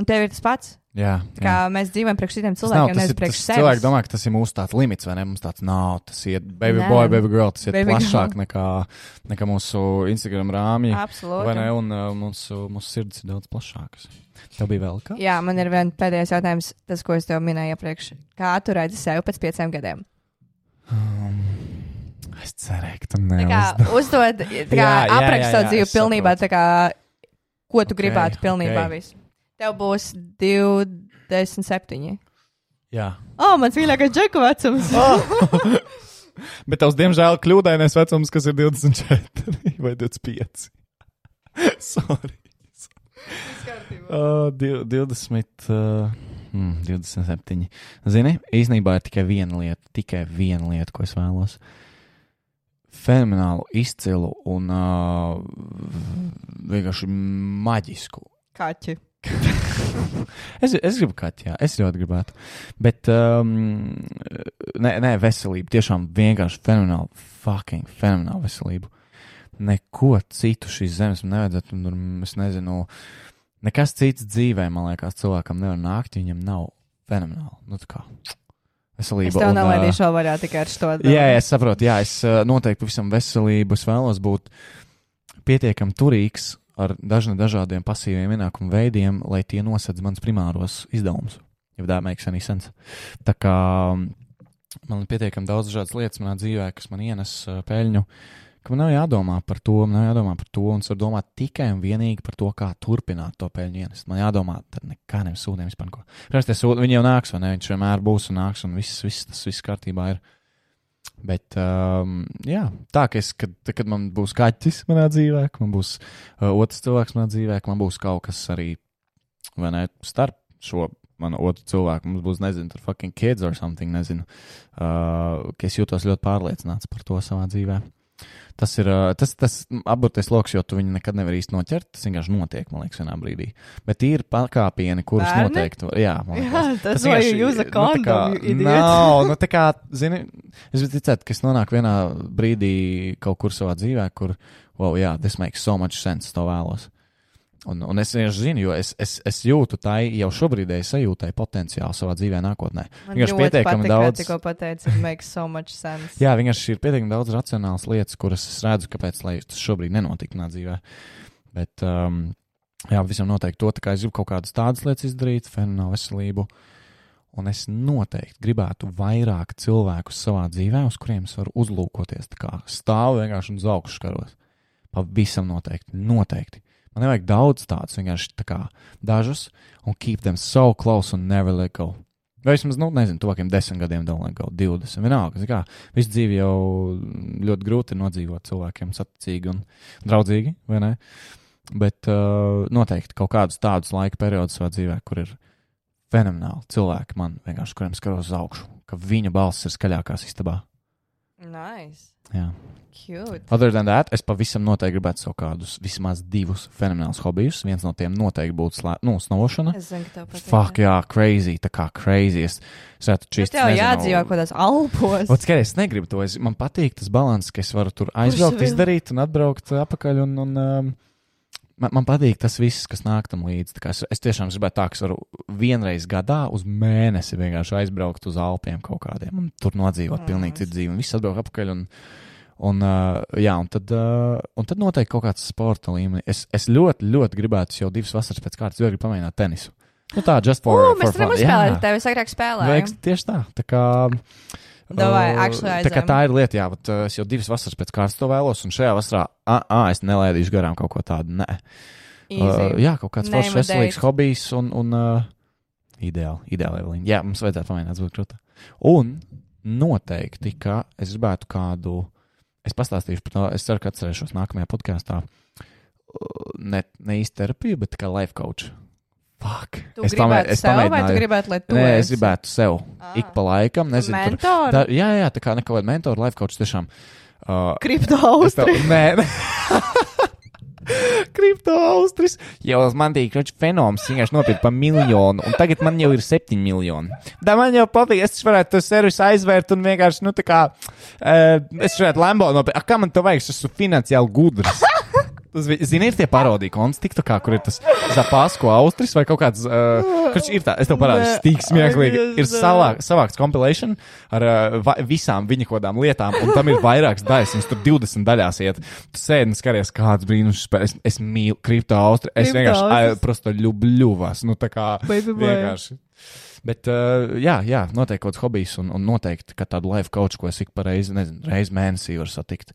Un tev ir tas pats. Jā, Tā Kā mēs dzīvojam priekš citiem nav, cilvēkiem, tas nevis ir, priekš sevis. cilvēki domā, ka tas ir mūsu tāds limits, vai ne? Mums tāds nav, tas ir baby Nē. boy, baby girl, tas ir Baby plašāk girl. nekā, nekā mūsu Instagram rāmji. Vai ne? Absolūti. Un uh, mūsu, mūsu sirds ir daudz plašākas. Tev bija vēl kā? Jā, man ir viens pēdējais jautājums, tas, ko es tev minēju iepriekš. Kā tu redzi sevi pēc pieciem gadiem? Um, es cerēju, ka tu neuzdevi. uzdod, tā kā Jā, jā, aprakst jā, savu jā, dzīvi pilnībā, tā kā, ko tu Ok, gribētu pilnībā ok. visu. Tev būs 27. Jā. Oh, mans mīļākais džeku vecums. Bet tavs, diemžēl, kļūdainais vecums, kas ir 24 vai 25. Sorry. Uh, div- 20, uh, mm, 27. Zini, īsnībā ir tikai viena lieta, tikai viena lieta, ko es vēlos. Fenomenālu, izcilu un uh, vienkārši maģisku. Kaķi. Es, es gribu kaķi, jā, es ļoti gribētu. Bet, um, nē, nē, veselība. Tiešām vienkārši fenomenāli, fucking fenomenāli veselību. Neko citu šīs zemes man nevajadzētu, un tur, es nezinu, nekas cits dzīvē, man liekas, cilvēkam nevar nākt, viņam nav fenomenāli. Nu, tā kā veselība. Es tev nelaidīšu vēl vaļā tikai ar šo. Jā, jā, es saprotu, jā, es noteikti pavisam veselību, es vēlos būt pietiekami turīgs ar dažna, dažādiem pasīviem ienākumu veidiem, lai tie nosedz mans primāros izdevumus. Ja tā makes any sense. Tā kā mm, man ir pietiekami daudz dažādas lietas manā dzīvē, kas man ienes uh, peļņu, ka man nav jādomā par to, man nav jādomā par to, un es varu domāt tikai un vienīgi par to, kā turpināt to peļņu ienest. Man jādomā, tad nekādiem sūdiem vispār. Protams, tie sūdi, jau nāks, vai ne? Viņš vienmēr būs un nāks, un viss, viss tas viss kārtībā ir. Bet, um, jā, tā ka es, kad, kad man būs kaķis manā dzīvē, man būs uh, otrs cilvēks manā dzīvē, man būs kaut kas arī, vai ne, starp šo manu otru cilvēku, mums būs, nezinu, tur fucking kids or something, nezinu, uh, ka es jūtos ļoti pārliecināts par to savā dzīvē. Tas ir tas, tas apburtais lokus, jo tu viņu nekad nevari īsti noķert. Tas vienkārši notiek, man liekas, vienā brīdī. Bet ir pakāpieni, kurus Bērni? noteikti. Jā, liekas. Jā, tas vai vienkārši, jūs nu, tā kondom, kā- you idiot. Nav, nu tā kā, zini, es gribu ticēt, ka es nonāku vienā brīdī kaut kur savā dzīvē, kur, wow, jā, this makes so much sense, to vēlos. Un, un es vienkārši zinu, jo es, es, es jūtu tai jau šobrīd, es sajūtu tai potenciālu savā dzīvē nākotnē. Vienkārši ļoti pietiekami daudz- tikko pateici, so much sense. Jā, vienkārši ir pietiekami daudz racionālas lietas, kuras es redzu, kāpēc tas šobrīd nenotiktu manā dzīvē. Bet, um, Jā, visam noteikti to, kā es gribu kaut kādas tādas lietas izdarīt, fenomenālu veselību. Un es noteikti gribētu vairāk cilvēku savā dzīvē, uz kuriem es varu uzlūkoties. Tā kā stāvu vienkārši un uz augšu skaros. Pavisam noteikti. noteikti. Man nevajag daudz tādus, vienkārši tā kā dažus, un keep them so close and never let go. Vai vismaz, nu, nezinu, tuvākiem desmit gadiem, don't let go, 20. Vienalga, kā visu dzīvi jau ļoti grūti nodzīvot cilvēkiem saticīgi un draudzīgi, vai ne? Bet uh, noteikti kaut kādus tādus laika periodus savā dzīvē, kur ir fenomenāli cilvēki, man vienkārši, kuriem skaros uz augšu, ka viņa balss ir skaļākās istabā. Nice. Jā. Cute. Other than that, es pavisam noteikti gribētu savu kādus, vismaz divus fenomenālus hobijus. Viens no tiem noteikti būtu slē, nu, snovošana. Es zinu, ka tev patīk. Fuck, jā, crazy, tā kā crazy. Es Bet čist. tev jādzīvo kaut kādās alpos. Ot, skaties, es negribu to. Es, man patīk tas balans, ka es varu tur aizbraukt, izdarīt un atbraukt atpakaļ. Un, un, um, man, man patīk tas viss, kas nāk tam līdzi. Es, es tiešām gribētu tā, ka es varu vienreiz gadā uz mēnesi vienkārši aizbraukt uz Alpiem kaut kādiem un tur nodzīvot Mm. pilnīgi citu dzīvi. Viss atbraukt atpakaļ. Un, un, uh, jā, un, tad, uh, un tad noteikti kaut kāds sporta līmenis. Es, es ļoti, ļoti gribētu jau divas vasaras pēc kārtas, jo gribu pamēģināt tenisu. Nu, tā, just for, Ugh, for mēs fun. uzspēlēt, Jā. tev es agrāk spēlēju. Vajag tieši tā. Tā kā. Davai, uh, actually tā aizējam. tā ir lieta, jā, bet uh, es jau divas vasaras pēc kārtas to vēlos, un šajā vasarā, ah, ah es nelaidīšu garām kaut ko tādu. Nē, uh, Easy. jā, kaut kāds foršs veselīgs hobijs, un, un uh, ideāli, ideāli, Evelīna. Jā, mums vajadzētu pamēģināt būt krūta. Un noteikti, ka es gribētu kādu, es pastāstīšu par to, es ceru, ka atcerēšos nākamajā podkāstā. Uh, Ne, ne īsti terapija, bet kā life coach. Fuck. Tu es gribētu es sev, vai tu gribētu, lai tu Nē, es esi? gribētu sev Ah. ik pa laikam, nezinu, tur Mentori? Da, jā, jā, tā kā nekāda mentora, life coach tiešām. Uh, Kripto es tev, austri. nē, nē. Kripto austris. Jau man tīk, ka fenoms vienkārši nopirka par miljonu, un tagad man jau ir septiņi miljoni. Da man jau patīk, es varētu to servisu aizvērt un vienkārši, nu, tā kā, uh, es varētu Lambo nopirkt. A, kā man to vajag? Es esmu finansiāli gudrs. Zini, ir tie parodiju konts, tik tā kā, kur ir tas Zapāsko austris vai kaut kāds, uh, kurš ir tā, es tev parādīšu, tik smieklīgi. Ir es, salā, savāks compilation ar uh, visām viņa kaut kādām lietām, un tam ir vairākas daļas, viņas tur 20 daļās iet. Tu sēdi un skaties, kāds brīnums spēlē. Es, es mīlu kripto austri, es vienkārši, ai, prosto ļubļu vas, nu tā kā vienkārši. Bet, uh, jā, jā, noteikti kaut kāds hobijs, un, un noteikti, ka tādu life coach, ko es ik pa reizi, nezinu, reizi mēnesī varu satikt.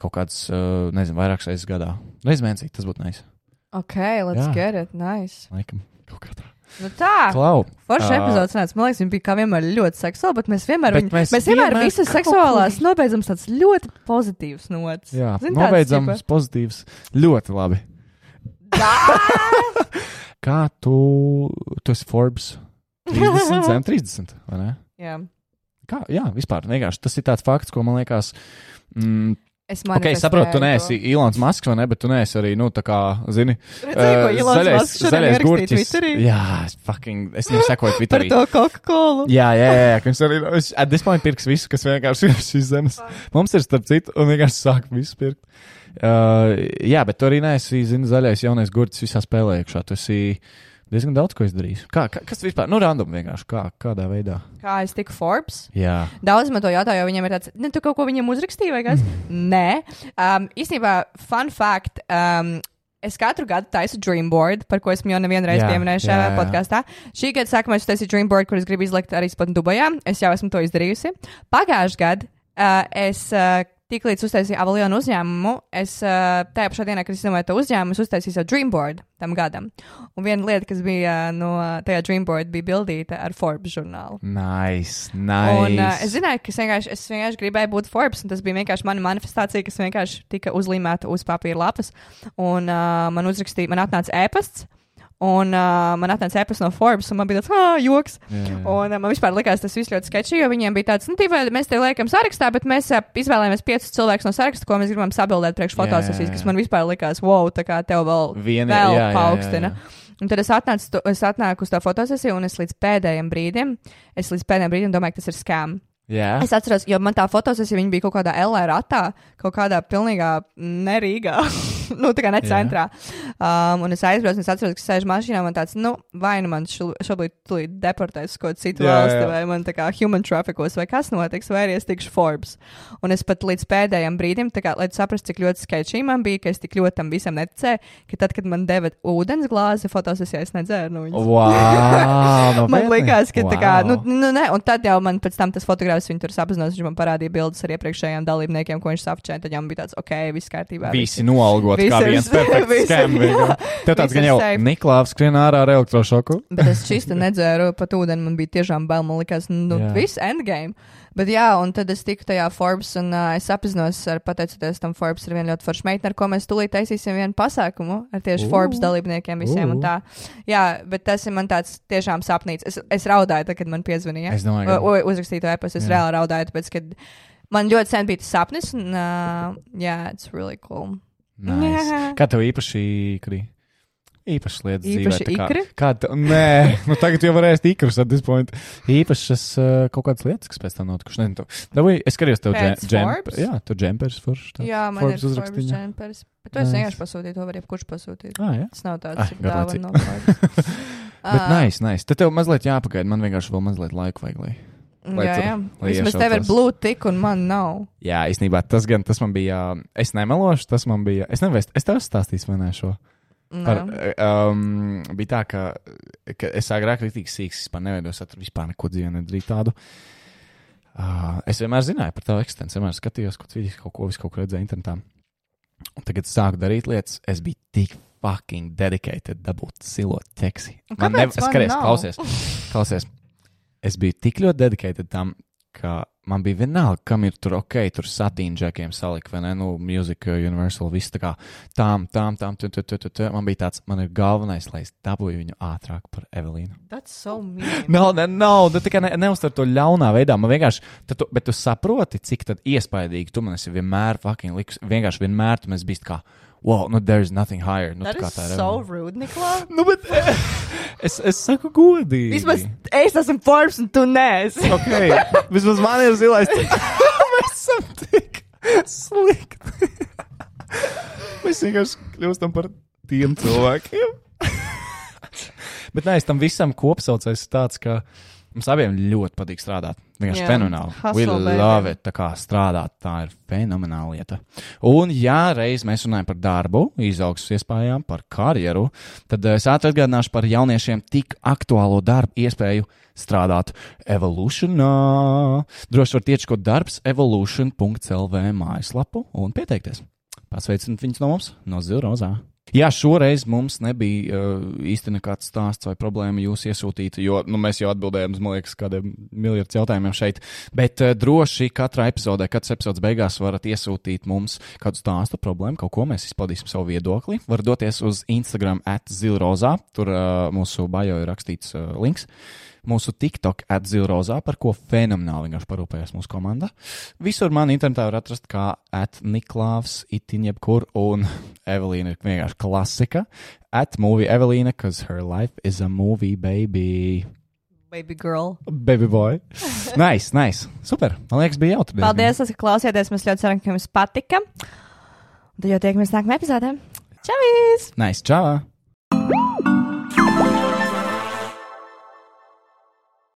Kaut kāds, uh, nezinu, vairākas reizes gadā. Reiz mēnesī tas būtu nice. Ok, let's Jā. get it. Nice. Laikam, kaut kā tā. Nu tā. Klau! Forša Ā. epizode sanāca. Man liekas, viņa bija kā vienmēr ļoti seksuāla, bet mēs vienmēr, Bet viņu, mēs mēs vienmēr vienmēr visas kaut seksuālās kur- nobeidzam tāds ļoti pozitīvs nots. Jā, Zini, tāds nobeidzams, tipa- pozitīvs. Ļoti labi. Kā tu, tu esi Forbes 30, zem 30, vai ne? Jā. Kā, jā, vispār vienkārši tas ir tāds fakts, ko man liekas. Mm, Es ok, es saprotu, tu neesi Ilons Masks, vai ne, bet tu neesi arī, nu, tā kā, zini, Redzēju, Ilons zaļais, zaļais gurķis. Jā, es fucking, es viņam sekoju par Twitterī. to Coca-Cola. Jā, jā, jā, jā, viņš arī, viņš at this point pirks visu, kas vienkārši ir šīs zemes. Mums ir starp citu, un vienkārši sāk visu pirkt. Uh, jā, bet tu arī neesi, zini, zaļais jaunais gurķis visā spēlē iekšā. Tu esi diezgan daudz ko izdarījis. Kā, kā, kas vispār, nu, random vienkārši, kā, kādā veidā? Kā es tiku Forbes? Jā. Daudz man to jautāja, jo viņiem ir tāds, ne, tu kaut ko viņiem uzrakstīji vai kas? Nē. Um, īstenībā, fun fact. Um, Es katru gadu taisu Dreamboard, par ko esmu jau nevienu reizi jā, šajā jā. podkāstā. Šī gada sākumā es taisīju Dreamboard, kur es gribu izlikt arī spat Dubajā. Es jau esmu to izdarījusi. Pagājušajā gadā uh, es uh, tiklīdz uztaisīju avionu uzņēmumu, es uh, tajā pašā dienā, kad es izdomāju to uzņēmumu, es uztaisīju savu Dreamboard tam gadam. Un viena lieta, kas bija uh, no tajā Dreamboard, bija bildīta ar Forbes žurnālu. Nice, nice. Un, uh, es zināju, ka es vienkārši, es vienkārši gribēju būt Forbes, un tas bija vienkārši mana manifestācija, kas vienkārši tika uzlīmēta uz papīra lapas. Un uh, man uzrakstīja, man atnāca ēpasts, un uh, man atnāca ēpasts no Forbes, un man bija tāds, ah, joks. Jā. Un uh, man vispār likās tas viss ļoti sketčīgi, jo viņiem bija tāds, nu, tīvā, mēs te liekam sarakstā, bet mēs uh, izvēlējāmies piecus cilvēkus no saraksta, ko mēs gribam sabildēt priekš Jā, fotosesijas, jā, kas jā. man vispār likās, wow, tā kā tev vēl, Vieni- vēl jā, jā, jā, paaugstina. jā. Un tad es atnācu, es atnāku uz tā fotosesiju, un es līdz pēdējiem brīdim, es līdz pēdējiem brīdim domāju, ka tas ir skām. Jā. Es atceros, jo man tā fotosesija bija kaut kādā LR ratā, kaut kādā pilnīgā nerīgā. nu, tā kā ne centrā. Um, un es aizbraucu, un es atceros, ka sēžu mašīnā, man tāds, nu, vai nu man šo- šobrīd tūlīt deportēs uz kaut citu Jā, valsti, jā. vai man tā kā human trafficos, vai kas notiks, vai arī es tikšu Forbes. Un es pat līdz pēdējiem brīdim, tā kā, lai saprastu, cik ļoti sketčī man bija, ka es tik ļoti tam visam neticēju, ka tad, kad man deva ūdens glāzi fotosesijā, es nedzēru no viņas. Wow, Man liekas, ka tā kā, nu, Wow. nu, ne, un tad jau man pēc tam tas fotogrāfs viņu tur apzinos, viņš man parādīja bildes ar iepriekšējiem dalībniekiem, ko viņš sapčēja, tad jau man bija tāds, ok, viss kārtībā. Visi noalgot, kā Visi- viens perfekts jā. Tev tāds gan jau. Niklāvs skrien ārā ar elektrošoku. Bet es šķistu nedzēru pat ūdeni, man bija tiešām bail, man likās, nu, Jā. viss endgame. Bet jā, un tad es tiku tajā Forbes, un uh, es apzinos, ar, pateicoties tam Forbes, ir viena ļoti forša meitene, ar ko mēs tūlīt taisīsim vienu pasākumu ar tieši Ū. Forbes dalībniekiem visiem un Ū. tā. Jā, bet tas ir man tāds tiešām sapnīts. Es, es raudāju, tad, kad man piezvanīja. Es domāju, ka o- uzrakstīju to e-pastu, es Jā. reāli raudāju, tāpēc, ka man ļoti sen bija tas sapnis, un uh, jā, it's really cool. Nice. Kā tev īpaši ikrī? Īpašas lietas Īpaši dzīvē. tā kā- ikri? Kā tu, nē, nu tagad jau varēs ikrus at this point. Īpašas uh, kaut kādas lietas, kas pēc tam notikušas. Nezinu, Davai, es skatījos tev džempers. Forbes? Jā, tu džempers foršs. tāds Jā, man Forbes ir Forbes džempers. Bet to es vienkārši pasūtīju, to var jebkurš pasūtīt. Ah, jā. Tas nav tāds ah, dāvana no Forbes. Bet Ā, nice, nice. Tad tev mazliet jāpagaida. Man vienkārši vēl mazliet laika vajag. Lai... lai Jā, tur- jā. lai Vismaz tev ir blue tick un man nav. Jā, īstenībā tas gan tas man bija. Es nemelošu, tas man bija. Es nezinu, es- es tev esmu stāstījis vai ne šo. Par, Nē. um, bija tā, ka, ka es agrāk biju tik sīgs, vispār neveidoju saturu, vispār neko dzīvē nedarīju tādu. Uh, es vienmēr zināju par tavu eksistenci, vienmēr skatījos, kaut, vidīs, kaut ko, kaut ko redzēju internetā. Un tagad sāku darīt lietas, es biju tik fucking dedicated dabūt zilo teksi. Un kāpēc man skaties, klausies, klausies. Es biju tik ļoti dedicated tam, ka man bija vienalga, kam ir tur ok, tur satīna džekiem salikt, vai ne, nu, Music Universal, viss tā kā tām, tām, tām, tu, tu, tu, tu, tu. Man bija tāds, man ir galvenais, lai es dabūju viņu ātrāk par Evelīnu. That's so mean. Nav, ne, nav, tu tikai ne, neuztver to ļaunā veidā. Man vienkārši, tu, bet tu saproti, cik tad iespaidīgi tu man esi vienmēr fucking likus. Vienkārši vienmēr tu man esi bijis kā, wow, nu, there's nothing higher. Nu, That tā kā is tā ir. so rude, Niklā. Nu, bet es, es saku godīgi. Vismaz es esmu Forbes un tu neesi. Okay. Vismaz man ir zilais. Mēs esam tik slikti. Mēs vienkārši kļūstam par tiem cilvēkiem. Bet nē, es tam visam kopsaucējs tāds, ka mums abiem ļoti patīk strādāt. Vienkārši Jā. fenomenāli. We Hustle, baby. love it. Tā kā strādāt, tā ir fenomenāla lieta. Un, ja reiz mēs runājam par darbu, izaugsmas iespējām, par karjeru, tad eh, es ātri atgādināšu par jauniešiem tik aktuālo darbu iespēju strādāt Evolutionā. Droši var tiečkot darbs evolution.lv mājaslapu un pieteikties. Pasveiciniet viņus no mums, no Zilrozā. Jā, šoreiz mums nebija uh, īsti nekāds stāsts vai problēma jūs iesūtīt, jo nu, mēs jau atbildējām uz, man liekas, kādiem miljardiem jautājumiem šeit. Bet uh, droši katrā epizodē, katras epizodes beigās varat iesūtīt mums kādu stāstu, problēmu, kaut ko mēs izpaudīsim savu viedokli. Var doties uz Instagram atzilrozā, tur uh, mūsu bajo ir rakstīts uh, links. Mūsu TikTok atzilrozā, par ko fenomenāli vienkārši parūpējas mūsu komanda. Visur man internetā var atrast kā atniklāvs, itin jebkur, un Evelīna ir vienkārši klasika. At movie Evelīna, cause her life is a movie, baby. Baby girl. Baby boy. nice, nice. Super. Man liekas, bija jautri. Paldies, ka klausījāties. Mēs ļoti ceram, ka jums patika. Tad jau tiekamies nākamajā epizodē. Čau! Nice. Čau!